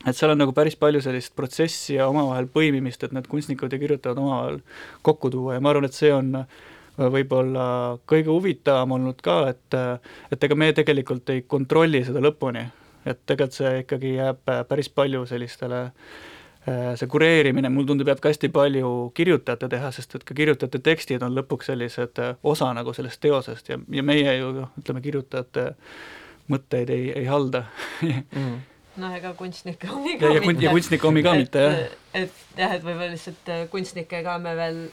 et seal on nagu päris palju sellist protsessi ja omavahel põimimist, et need kunstnikud ja kirjutajad omavahel kokku tuua. Ja ma arvan, et see on äh, võib-olla kõige huvitavam olnud ka, et äh, et ega me tegelikult ei kontrolli seda lõpuni, et tegelikult see ikkagi jääb äh, päris palju sellistele see kureerimine, mulle tundub, jääb ka hästi palju kirjutajate teha, sest et ka kirjutajate tekstid on lõpuks sellised osa nagu sellest teosest ja, ja meie ju noh, ütleme, kirjutajate mõtteid ei, ei halda. Mm noh, ega kunstnike omi ka ja, ja, mitte. ja kunstnike omi ka mitte, jah. et jah, et võib-olla lihtsalt äh, kunstnikega me veel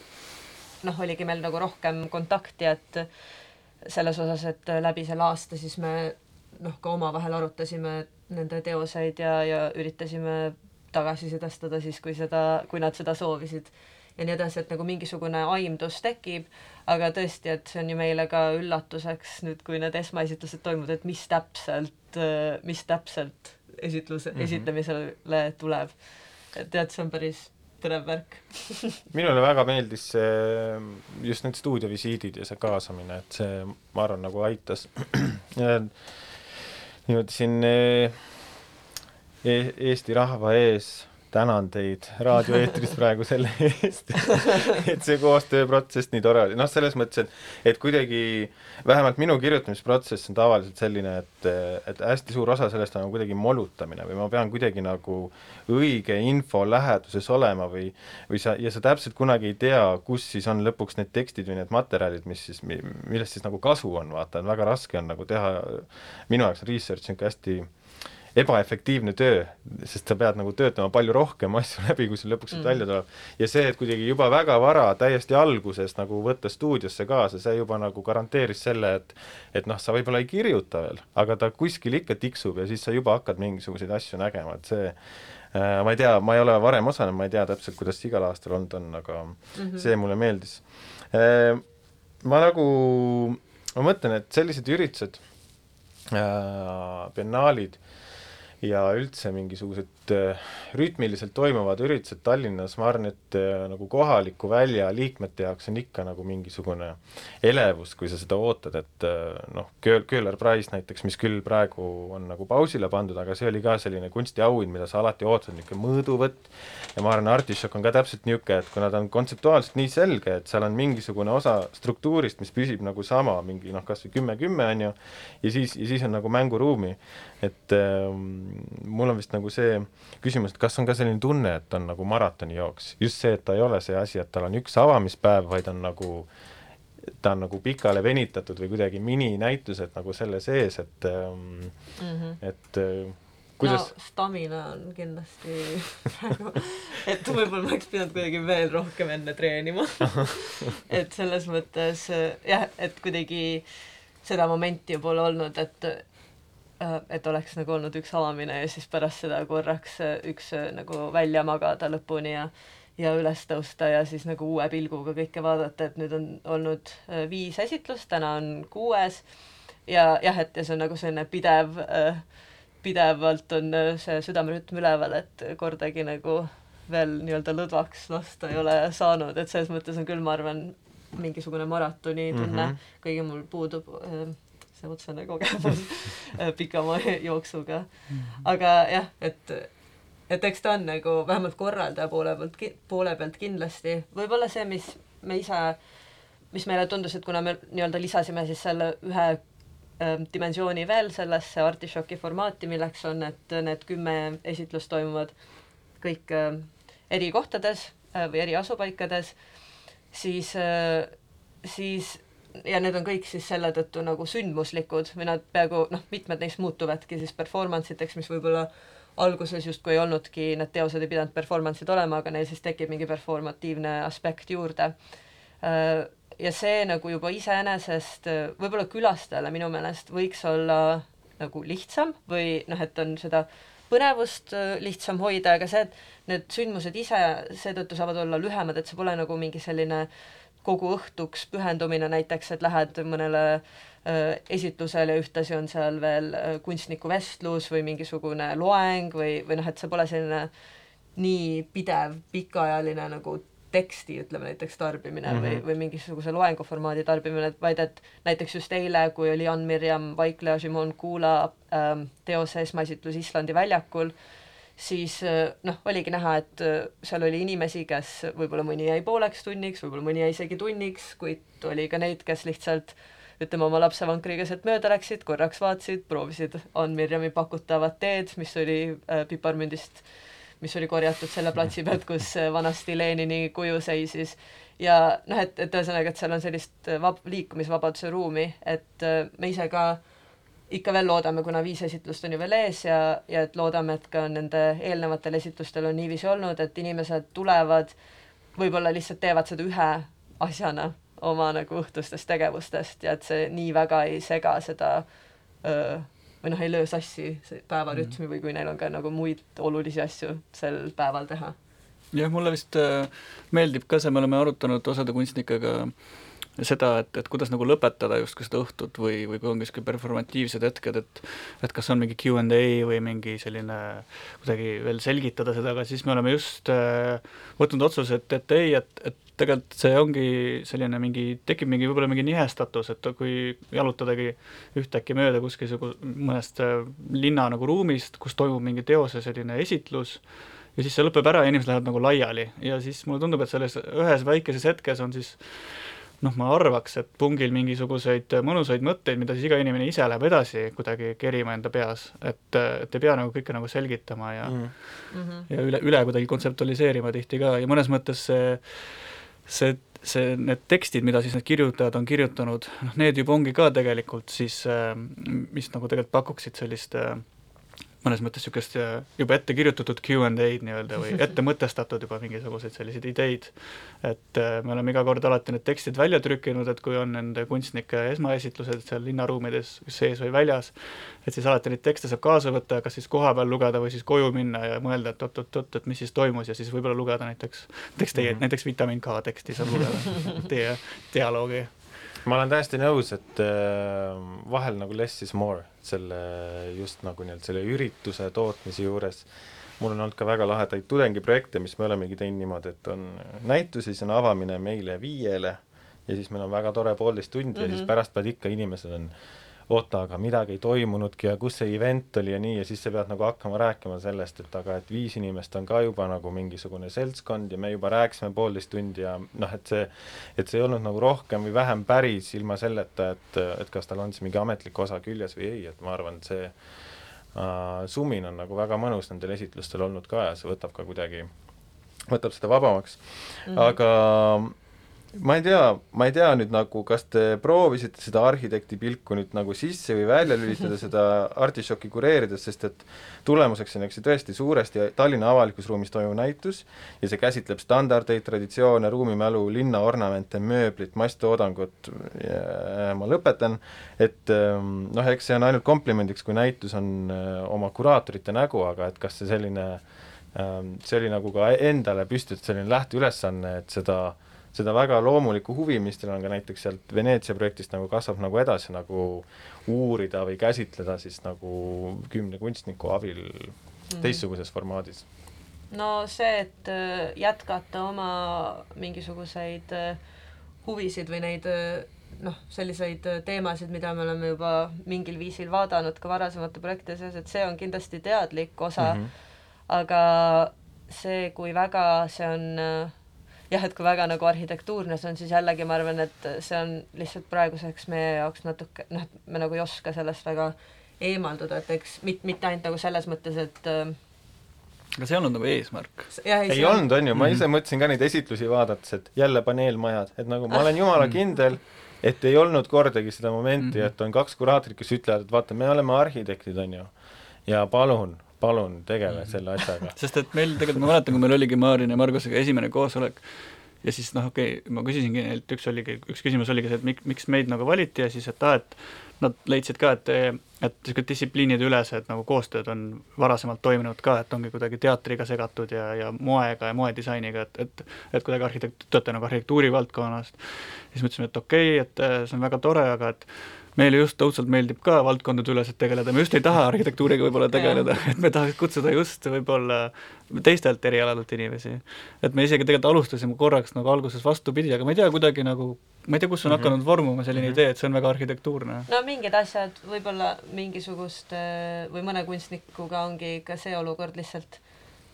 noh, oligi meil nagu rohkem kontakti, et selles osas, et äh, läbi selle aasta siis me noh, ka omavahel arutasime nende teoseid ja, ja üritasime tagasisidestada siis, kui seda, kui nad seda soovisid ja nii edasi, et nagu mingisugune aimdus tekib, aga tõesti, et see on ju meile ka üllatuseks nüüd, kui need esmaesitlused toimuvad, et mis täpselt, äh, mis täpselt esitluse mm, -hmm. esitlemisele tuleb. et tead, see on päris põnev värk minule väga meeldis see, just need stuudiovisiidid ja see kaasamine, et see, ma arvan, nagu aitas niimoodi siin e Eesti rahva ees tänan teid raadioeetris praegu selle eest, et see koostööprotsess nii tore oli, noh, selles mõttes, et et kuidagi vähemalt minu kirjutamisprotsess on tavaliselt selline, et, et hästi suur osa sellest on kuidagi molutamine või ma pean kuidagi nagu õige info läheduses olema või või sa, ja sa täpselt kunagi ei tea, kus siis on lõpuks need tekstid või need materjalid, mis siis, millest siis nagu kasu on, vaata, et väga raske on nagu teha, minu jaoks on research niisugune hästi ebaefektiivne töö, sest sa pead nagu töötama palju rohkem asju läbi, kui sul lõpuks sealt mm. välja tuleb. ja see, et kuidagi juba väga vara, täiesti alguses nagu võtta stuudiosse kaasa, see juba nagu garanteeris selle, et et noh, sa võib-olla ei kirjuta veel, aga ta kuskil ikka tiksub ja siis sa juba hakkad mingisuguseid asju nägema, et see äh, ma ei tea, ma ei ole varem osalenud, ma ei tea täpselt, kuidas igal aastal olnud on, aga mm -hmm. see mulle meeldis äh,. ma nagu, ma mõtlen, et sellised üritused äh,, biennaalid ja üldse mingisugused äh, rütmiliselt toimuvad üritused Tallinnas, ma arvan, et äh, nagu kohaliku välja liikmete jaoks on ikka nagu mingisugune elevus, kui sa seda ootad, et äh, noh, Kööl-, Köhler Prize näiteks, mis küll praegu on nagu pausile pandud, aga see oli ka selline kunstiauhind, mida sa alati ootad, niisugune mõõduvõtt, ja ma arvan, Artišok on ka täpselt niisugune, et kuna ta on kontseptuaalselt nii selge, et seal on mingisugune osa struktuurist, mis püsib nagu sama, mingi noh, kas või kümme-kümme, on ju, ja siis, ja siis on nagu mänguruumi, et ähm, mul on vist nagu see küsimus, et kas on ka selline tunne, et on nagu maratonijooks, just see, et ta ei ole see asi, et tal on üks avamispäev, vaid on nagu ta on nagu pikale venitatud või kuidagi mininäitused nagu selle sees, et mm, -hmm. et kuidas no stamina on kindlasti praegu, et võib-olla ma oleks pidanud kuidagi veel rohkem enne treenima et selles mõttes jah, et kuidagi seda momenti pole olnud, et et oleks nagu olnud üks avamine ja siis pärast seda korraks üks nagu välja magada lõpuni ja ja üles tõusta ja siis nagu uue pilguga kõike vaadata, et nüüd on olnud viis esitlust, täna on kuues. Ja jah, et ja see on nagu selline pidev äh, pidevalt on äh, see südamerütm üleval, et kordagi nagu veel nii-öelda lõdvaks lasta ei ole saanud, et selles mõttes on küll, ma arvan, mingisugune maratoni tunne. Mm, -hmm. kuigi mul puudub äh, see otsene kogemus äh, pikama jooksuga. Mhm. aga jah, et, et eks ta on nagu vähemalt korraldaja poole pealt, poole pealt kindlasti, võib-olla see, mis me ise, mis meile tundus, et kuna me nii-öelda lisasime siis selle ühe Ähm, dimensiooni veel sellesse artišoki formaati, milleks on, et need kümme esitlust toimuvad kõik ähm, eri kohtades äh, või eri asupaikades, siis, äh, siis ja need on kõik siis selle tõttu nagu sündmuslikud või nad peaaegu noh, mitmed neist muutuvadki siis performance iteks, mis võib-olla alguses justkui ei olnudki, need teosed ei pidanud performance'id olema, aga neil siis tekib mingi performatiivne aspekt juurde. Äh, ja see nagu juba iseenesest võib-olla külastajale minu meelest võiks olla nagu lihtsam või noh, et on seda põnevust äh, lihtsam hoida, aga see, et need sündmused ise seetõttu saavad olla lühemad, et see pole nagu mingi selline kogu õhtuks pühendumine näiteks, et lähed mõnele äh, esitlusele ühtlasi on seal veel äh, kunstniku vestlus või mingisugune loeng või, või noh, et see pole selline nii pidev pikaajaline nagu teksti, ütleme näiteks tarbimine mm -hmm. või, mhm. või mingisuguse loenguformaadi tarbimine, vaid et näiteks just eile, kui oli Jan Mirjam Vaikla ja Šimon Kula ähm, teose esmaesitlus Islandi väljakul, siis äh, noh, oligi näha, et äh, seal oli inimesi, kes võib-olla mõni jäi pooleks tunniks, võib-olla mõni jäi isegi tunniks, kuid oli ka neid, kes lihtsalt ütleme, oma lapsevankriga sealt mööda läksid, korraks vaatasid, proovisid Ann Mirjami pakutavat teed, mis oli äh, piparmündist äh, mis oli korjatud selle platsi pealt, kus äh, vanasti Lenini kuju seisis. ja noh, et, et ühesõnaga, et seal on sellist äh, vab-, liikumisvabaduse ruumi, et äh, me ise ka ikka veel loodame, kuna viis esitlust on ju veel ees ja, ja et loodame, et ka nende eelnevatel esitlustel on niiviisi olnud, et inimesed tulevad, võib-olla lihtsalt teevad seda ühe asjana oma nagu õhtustest tegevustest ja et see nii väga ei sega seda öö, või noh, ei löö sassi päevarütmi mm. või kui neil on ka nagu muid olulisi asju sel päeval teha. jah, mulle vist äh, meeldib ka see, me oleme arutanud osade kunstnikega seda, et, et kuidas nagu lõpetada justkui seda õhtut või, või kui on niisugused performatiivsed hetked, et et kas on mingi Q and A või mingi selline kuidagi veel selgitada seda, aga siis me oleme just äh, võtnud otsuse, et, et ei, et, et tegelikult see ongi selline mingi, tekib mingi võib-olla mingi nihestatus, et kui jalutadagi ühtäkki mööda kuskil mõnest äh, linna nagu ruumist, kus toimub mingi teose selline esitlus, ja siis see lõpeb ära ja inimesed lähevad nagu laiali. Ja siis mulle tundub, et selles ühes väikeses hetkes on siis noh, ma arvaks, et pungil mingisuguseid mõnusaid mõtteid, mida siis iga inimene ise läheb edasi kuidagi kerima enda peas, et, et ei pea nagu kõike nagu selgitama ja mm -hmm. ja üle, üle kuidagi kontseptualiseerima tihti ka ja mõnes mõttes see see, see, need tekstid, mida siis need kirjutajad on kirjutanud, noh, need juba ongi ka tegelikult siis, mis nagu tegelikult pakuksid sellist äh, mõnes mõttes niisugust äh, juba ette kirjutatud Q and A-d nii-öelda või ette mõtestatud juba mingisuguseid selliseid ideid. et äh, me oleme iga kord alati need tekstid välja trükkinud, et kui on nende kunstnike esmaesitlused seal linnaruumides sees või väljas, et siis alati neid tekste saab kaasa võtta ja kas siis kohapeal lugeda või siis koju minna ja mõelda, et oot-oot-oot, et mis siis toimus ja siis võib-olla lugeda näiteks, näiteks teie mm, -hmm. näiteks vitamiin K teksti saab lugeda, teie dialoogi ma olen täiesti nõus, et äh, vahel nagu less is more selle just nagu nii-öelda selle ürituse tootmise juures. mul on olnud ka väga lahedaid tudengiprojekte, mis me olemegi teinud niimoodi, et on näitus, siis on avamine meile viiele ja siis meil on väga tore poolteist tundi mm -hmm. ja siis mhm. pärast peavad ikka inimesed on oota, aga midagi ei toimunudki ja kus see event oli ja nii, ja siis sa pead nagu hakkama rääkima sellest, et aga et viis inimest on ka juba nagu mingisugune seltskond ja me juba rääkisime poolteist tundi ja noh, et see, et see ei olnud nagu rohkem või vähem päris ilma selleta, et, et kas tal on see mingi ametlik osa küljes või ei, et ma arvan, et see uh, sumin on nagu väga mõnus nendel esitlustel olnud ka ja see võtab ka kuidagi, võtab seda vabamaks mm. -hmm. aga ma ei tea, ma ei tea nüüd nagu, kas te proovisite seda arhitekti pilku nüüd nagu sisse või välja lülitada seda artišoki kureerides, sest et tulemuseks on, eks ju, tõesti suuresti Tallinna avalikus ruumis toimuv näitus ja see käsitleb standardeid, traditsioone, ruumimälu, linna ornamente, mööblit, masstoodangut ja ma lõpetan, et ähm, noh, eks see on ainult komplimendiks, kui näitus on äh, oma kuraatorite nägu, aga et kas see selline, ähm, see oli nagu ka endale püstitatud selline lähteülesanne, et seda äh, seda väga loomulikku huvi, mis teil on ka näiteks sealt Veneetsia projektist nagu kasvab nagu edasi nagu uurida või käsitleda siis nagu kümne kunstniku abil mm teistsuguses formaadis? no see, et äh, jätkata oma mingisuguseid äh, huvisid või neid äh, noh, selliseid teemasid, mida me oleme juba mingil viisil vaadanud ka varasemate projektide seas, et see on kindlasti teadlik osa mm, -hmm. aga see, kui väga see on äh, jah, et kui väga nagu arhitektuurne see on, siis jällegi ma arvan, et see on lihtsalt praeguseks meie jaoks natuke noh, et me nagu ei oska sellest väga eemalduda, et eks mit-, mitte ainult nagu selles mõttes, et äh, aga see ei olnud nagu eesmärk? ei, ei olnud, on ju, ma ise mm -hmm. mõtlesin ka neid esitlusi vaadates, et jälle paneelmajad, et nagu ma olen jumala mhm. kindel, et ei olnud kordagi seda momenti -hmm. et on kaks kuraatorit, kes ütlevad, et vaata, me oleme arhitektid, on ju, ja palun, palun tegele mhm. selle asjaga. sest et meil tegelikult, ma mäletan, kui meil oligi Maarin ja Margusega esimene koosolek, ja siis noh, okei okay,, ma küsisingi neilt, üks oligi, üks küsimus oligi see, et mik-, miks meid nagu valiti ja siis, et aa, et nad leidsid ka, et, et niisugused distsipliinide ülesed nagu koostööd on varasemalt toimunud ka, et ongi kuidagi teatriga segatud ja, ja moega ja moedisainiga, et, et et kuidagi arhitekt-, tööte nagu arhitektuuri valdkonnast. siis mõtlesime, et okei okay,, et see on väga tore, aga et meile just õudselt meeldib ka valdkondadeüleselt tegeleda, me just ei taha arhitektuuriga võib-olla tegeleda, et me tahaks kutsuda just võib-olla teistelt erialadelt inimesi. et me isegi tegelikult alustasime korraks nagu alguses vastupidi, aga ma ei tea, kuidagi nagu ma ei tea, kus on mm -hmm. hakanud vormuma selline mm -hmm. idee, et see on väga arhitektuurne. no mingid asjad võib-olla mingisugust või mõne kunstnikuga ongi ka see olukord lihtsalt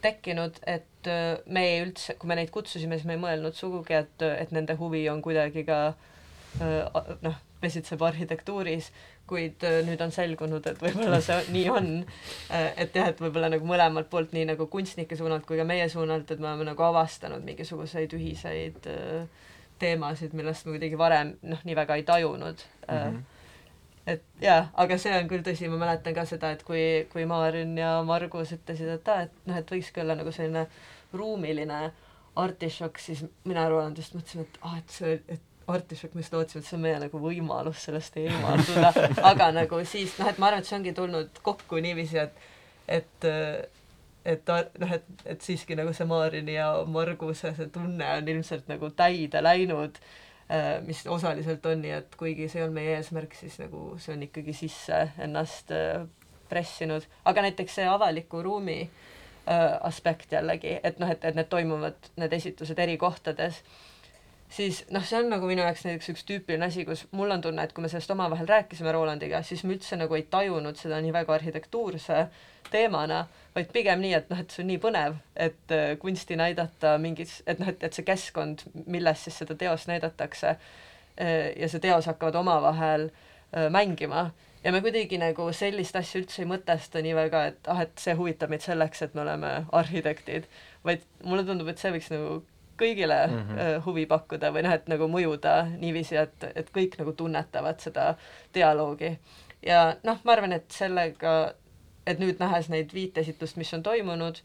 tekkinud, et me ei üldse, kui me neid kutsusime, siis me ei mõelnud sugugi, et, et nende huvi on kuidagi ka noh, pesitseb arhitektuuris, kuid äh, nüüd on selgunud, et võib-olla see nii on. Äh, et jah, et võib-olla nagu mõlemalt poolt, nii nagu kunstnike suunalt kui ka meie suunalt, et me oleme nagu avastanud mingisuguseid ühiseid äh, teemasid, millest me kuidagi varem noh, nii väga ei tajunud mm. -hmm et jaa, aga see on küll tõsi, ma mäletan ka seda, et kui, kui Maarin ja Margus ütlesid, et aa, et noh, et võikski olla nagu selline ruumiline artišokk, siis mina Roland just mõtlesin, et aa, et see, et artišokk, me just lootsime, et see on meie nagu võimalus sellest eemalduda, aga nagu siis noh, et ma arvan, et see ongi tulnud kokku niiviisi, et et et noh, et, et siiski nagu see Maarini ja Marguse see tunne on ilmselt nagu täide läinud, äh, mis osaliselt on nii, et kuigi see olnud meie eesmärk, siis nagu see on ikkagi sisse ennast äh, pressinud, aga näiteks see avaliku ruumi äh, aspekt jällegi, et noh, et, et need toimuvad, need esitused eri kohtades siis noh, see on nagu minu jaoks näiteks üks tüüpiline asi, kus mul on tunne, et kui me sellest omavahel rääkisime Rolandiga, siis me üldse nagu ei tajunud seda nii väga arhitektuurse teemana, vaid pigem nii, et noh, et see on nii põnev, et äh, kunsti näidata mingis, et noh, et, et see keskkond, milles siis seda teost näidatakse äh, ja see teos hakkavad omavahel äh, mängima. Ja me kuidagi nagu sellist asja üldse ei mõtesta nii väga, et ah, et see huvitab meid selleks, et me oleme arhitektid, vaid mulle tundub, et see võiks nagu kõigile mm -hmm. huvi pakkuda või noh, et nagu mõjuda niiviisi, et, et kõik nagu tunnetavad seda dialoogi. ja noh, ma arvan, et sellega, et nüüd nähes neid viit esitlust, mis on toimunud,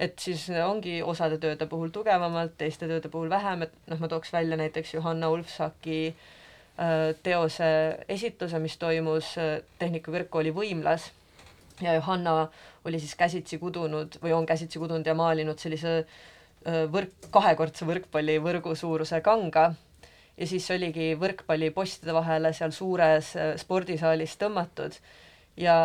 et siis ongi osade tööde puhul tugevamalt, teiste tööde puhul vähem, et noh, ma tooks välja näiteks Johanna Ulfsaki äh, teose esitluse, mis toimus äh, Tehnikakõrgkooli võimlas ja Johanna oli siis käsitsi kudunud või on käsitsi kudunud ja maalinud sellise äh, võrk, kahekordse võrkpallivõrgu suuruse kanga. Ja siis oligi võrkpallipostide vahele seal suures spordisaalis tõmmatud. Ja,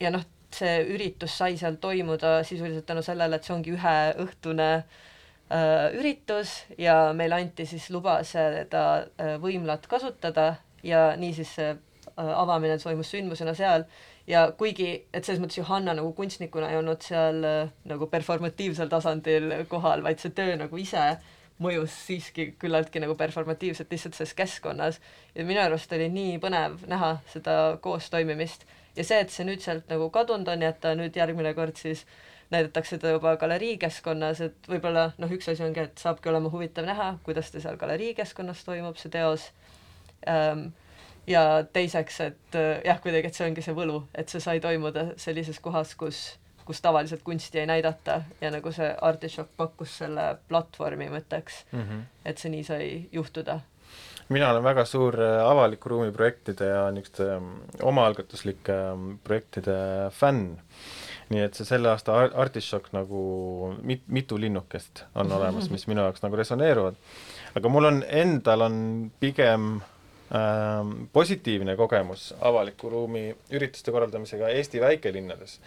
ja noh, see üritus sai seal toimuda sisuliselt tänu sellele, et see ongi üheõhtune äh, üritus ja meile anti siis luba seda äh, võimlat kasutada ja niisiis see äh, avamine toimus sündmusena seal. Ja kuigi, et selles mõttes Johanna nagu kunstnikuna ei olnud seal äh, nagu performatiivsel tasandil kohal, vaid see töö nagu ise mõjus siiski küllaltki nagu performatiivselt lihtsalt selles keskkonnas. Ja minu arust oli nii põnev näha seda koostoimimist. Ja see, et see nüüd sealt nagu kadunud on ja et ta nüüd järgmine kord siis näidatakse ta juba galeriikeskkonnas, et võib-olla noh, üks asi ongi, et saabki olema huvitav näha, kuidas ta seal galeriikeskkonnas toimub, see teos. Ähm,, ja teiseks, et äh, jah, kuidagi, et see ongi see võlu, et see sai toimuda sellises kohas, kus, kus tavaliselt kunsti ei näidata ja nagu see Artichock pakkus selle platvormi mõtteks mm, -hmm. et see nii sai juhtuda. mina olen väga suur äh, avaliku ruumi projektide ja niisuguste ähm, omaalgatuslike ähm, projektide fänn nii et see selle aasta Artichock nagu mit-, mitu linnukest on olemas, mis minu jaoks nagu resoneeruvad. aga mul on, endal on pigem Ähm, positiivne kogemus avaliku ruumi ürituste korraldamisega Eesti väikelinnades,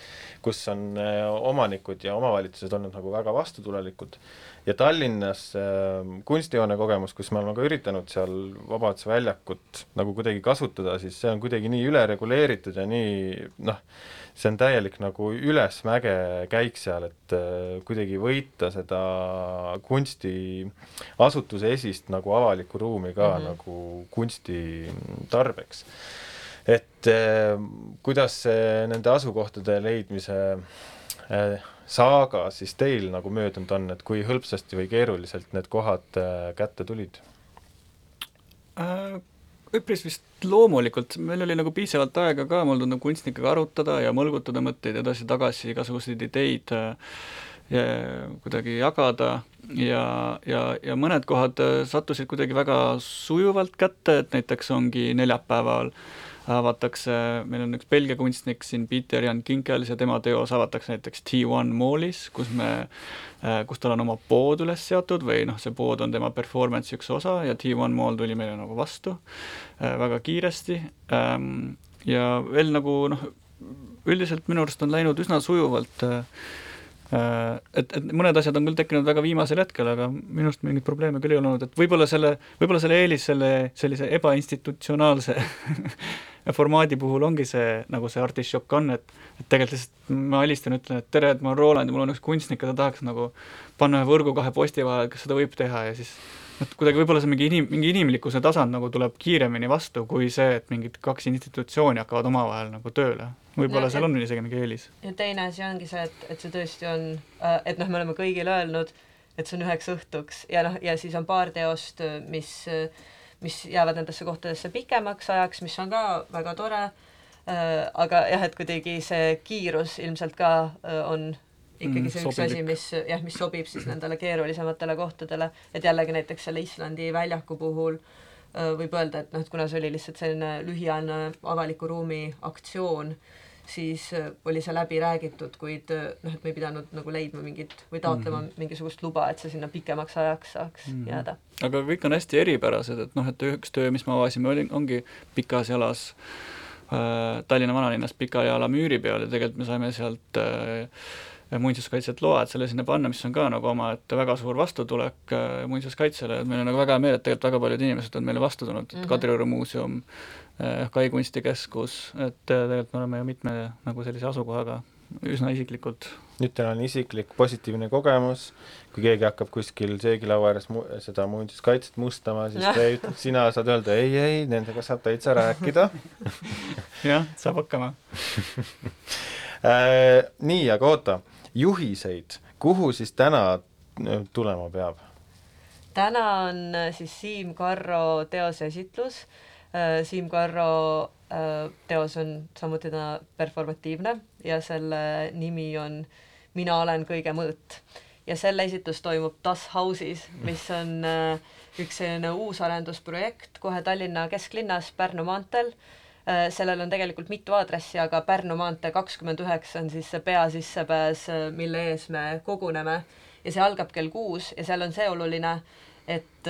kus on äh, omanikud ja omavalitsused olnud nagu väga vastutulelikud. Ja Tallinnas äh, kunstihoone kogemus, kus me oleme ka üritanud seal Vabaduse väljakut nagu kuidagi kasutada, siis see on kuidagi nii ülereguleeritud ja nii noh, see on täielik nagu ülesmäge käik seal, et äh, kuidagi võita seda kunstiasutuse esist nagu avalikku ruumi ka mm -hmm. nagu kunsti tarbeks. et äh, kuidas see nende asukohtade leidmise äh, saaga siis teil nagu möödunud on, et kui hõlpsasti või keeruliselt need kohad äh, kätte tulid äh,? Üpris vist loomulikult, meil oli nagu piisavalt aega ka, mul tundub, kunstnikega arutada ja mõlgutada mõtteid edasi-tagasi, igasuguseid ideid äh, ja kuidagi jagada ja, ja, ja mõned kohad äh, sattusid kuidagi väga sujuvalt kätte, et näiteks ongi neljapäeval äh, avatakse, meil on üks Belgia kunstnik siin, Peter Jan Kinkels ja tema teos avatakse näiteks T1 Mallis, kus me, äh, kus tal on oma pood üles seatud või noh, see pood on tema performance'i üks osa ja T1 Mall tuli meile nagu vastu äh, väga kiiresti ähm, ja veel nagu noh, üldiselt minu arust on läinud üsna sujuvalt äh, et, et mõned asjad on küll tekkinud väga viimasel hetkel, aga minu arust mingeid probleeme küll ei olnud, et võib-olla selle, võib-olla selle eelis selle sellise ebainstitutsionaalse formaadi puhul ongi see, nagu see artišokk on, et et tegelikult lihtsalt ma helistan, ütlen, et tere, et ma olen Roland ja mul on üks kunstnik ja ta tahaks nagu panna ühe võrgu kahe posti vahele, kas seda võib teha ja siis et kuidagi võib-olla see mingi inim-, mingi inimlikkuse tasand nagu tuleb kiiremini vastu, kui see, et mingid kaks institutsiooni hakkavad omavahel nagu tööle. võib-olla no, seal on isegi mingi eelis. ja teine asi ongi see, et, et see tõesti on, äh, et noh, me oleme kõigile öelnud, et see on üheks õhtuks ja noh, ja siis on paar teost, mis mis jäävad nendesse kohtadesse pikemaks ajaks, mis on ka väga tore äh,, aga jah, et kuidagi see kiirus ilmselt ka äh, on ikkagi mm, see mm, üks asi, mis jah, mis sobib siis nendele keerulisematele kohtadele, et jällegi näiteks selle Islandi väljaku puhul võib öelda, et noh, et kuna see oli lihtsalt selline lühiajaline avaliku ruumi aktsioon, siis oli see läbi räägitud, kuid noh, et me ei pidanud nagu leidma mingit või taotlema mm -hmm. mingisugust luba, et see sinna pikemaks ajaks saaks mm -hmm. jääda. aga kõik on hästi eripärased, et noh, et üks töö, mis me avasime, oli, ongi pikas jalas äh, Tallinna vanalinnas Pika jala müüri peal ja tegelikult me saime sealt äh, muinsuskaitselt load selle sinna panna, mis on ka nagu omaette väga suur vastutulek äh, muinsuskaitsele, et meil on nagu väga hea meel, et tegelikult väga paljud inimesed on meile vastu tulnud, et mm -hmm. Kadrioru muuseum Eh, Kai kunstikeskus, et tegelikult me oleme ju mitme nagu sellise asukohaga üsna isiklikult. nüüd teil on isiklik positiivne kogemus, kui keegi hakkab kuskil söögilaua ääres mu-, seda muinsuskaitset mustama, siis te sina saad öelda ei, ei, nendega saab täitsa rääkida jah, saab hakkama äh, nii, aga oota, juhiseid, kuhu siis täna äh, tulema peab? täna on äh, siis Siim Karro teoseesitlus Äh, Siim Karro teos on samuti täna performatiivne ja selle nimi on Mina olen kõige mõõt. ja selle esitlus toimub Das House'is, mis on üks selline uus arendusprojekt kohe Tallinna kesklinnas Pärnu maanteel. Sellel on tegelikult mitu aadressi, aga Pärnu maantee kakskümmend üheksa on siis see peasissepääs, mille ees me koguneme. Ja see algab kell kuus ja seal on see oluline, et,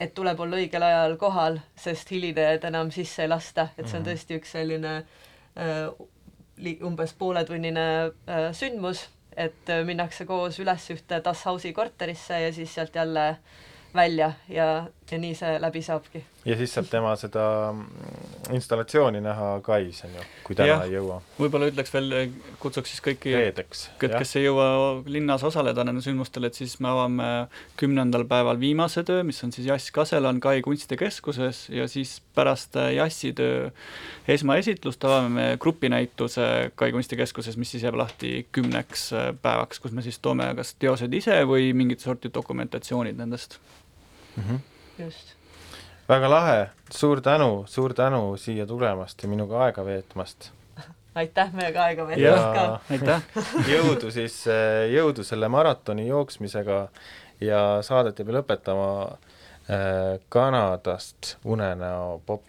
et tuleb olla õigel ajal kohal, sest hilinejaid enam sisse ei lasta, et see on mhm. tõesti üks selline äh, umbes pooletunnine äh, sündmus, et äh, minnakse koos üles ühte Das House'i korterisse ja siis sealt jälle välja. Ja ja nii see läbi saabki. ja siis saab tema seda mm, installatsiooni näha Kais, on ju, kui täna Jah. ei jõua. võib-olla ütleks veel, kutsuks siis kõiki reedeks, kes ei jõua linnas osaleda nendel sündmustel, et siis me avame kümnendal päeval viimase töö, mis on siis Jass Kaselan Kai kunstikeskuses ja siis pärast äh, Jassitöö esmaesitlust avame me grupinäituse Kai kunstikeskuses, mis siis jääb lahti kümneks äh, päevaks, kus me siis toome kas teosed ise või mingit sorti dokumentatsioonid nendest. Mhm. Just. väga lahe, suur tänu, suur tänu siia tulemast ja minuga aega veetmast. aitäh meiega aega veetmast ka. aitäh! jõudu siis, jõudu selle maratoni jooksmisega ja saadet jääb lõpetama äh, Kanadast unenäo popp.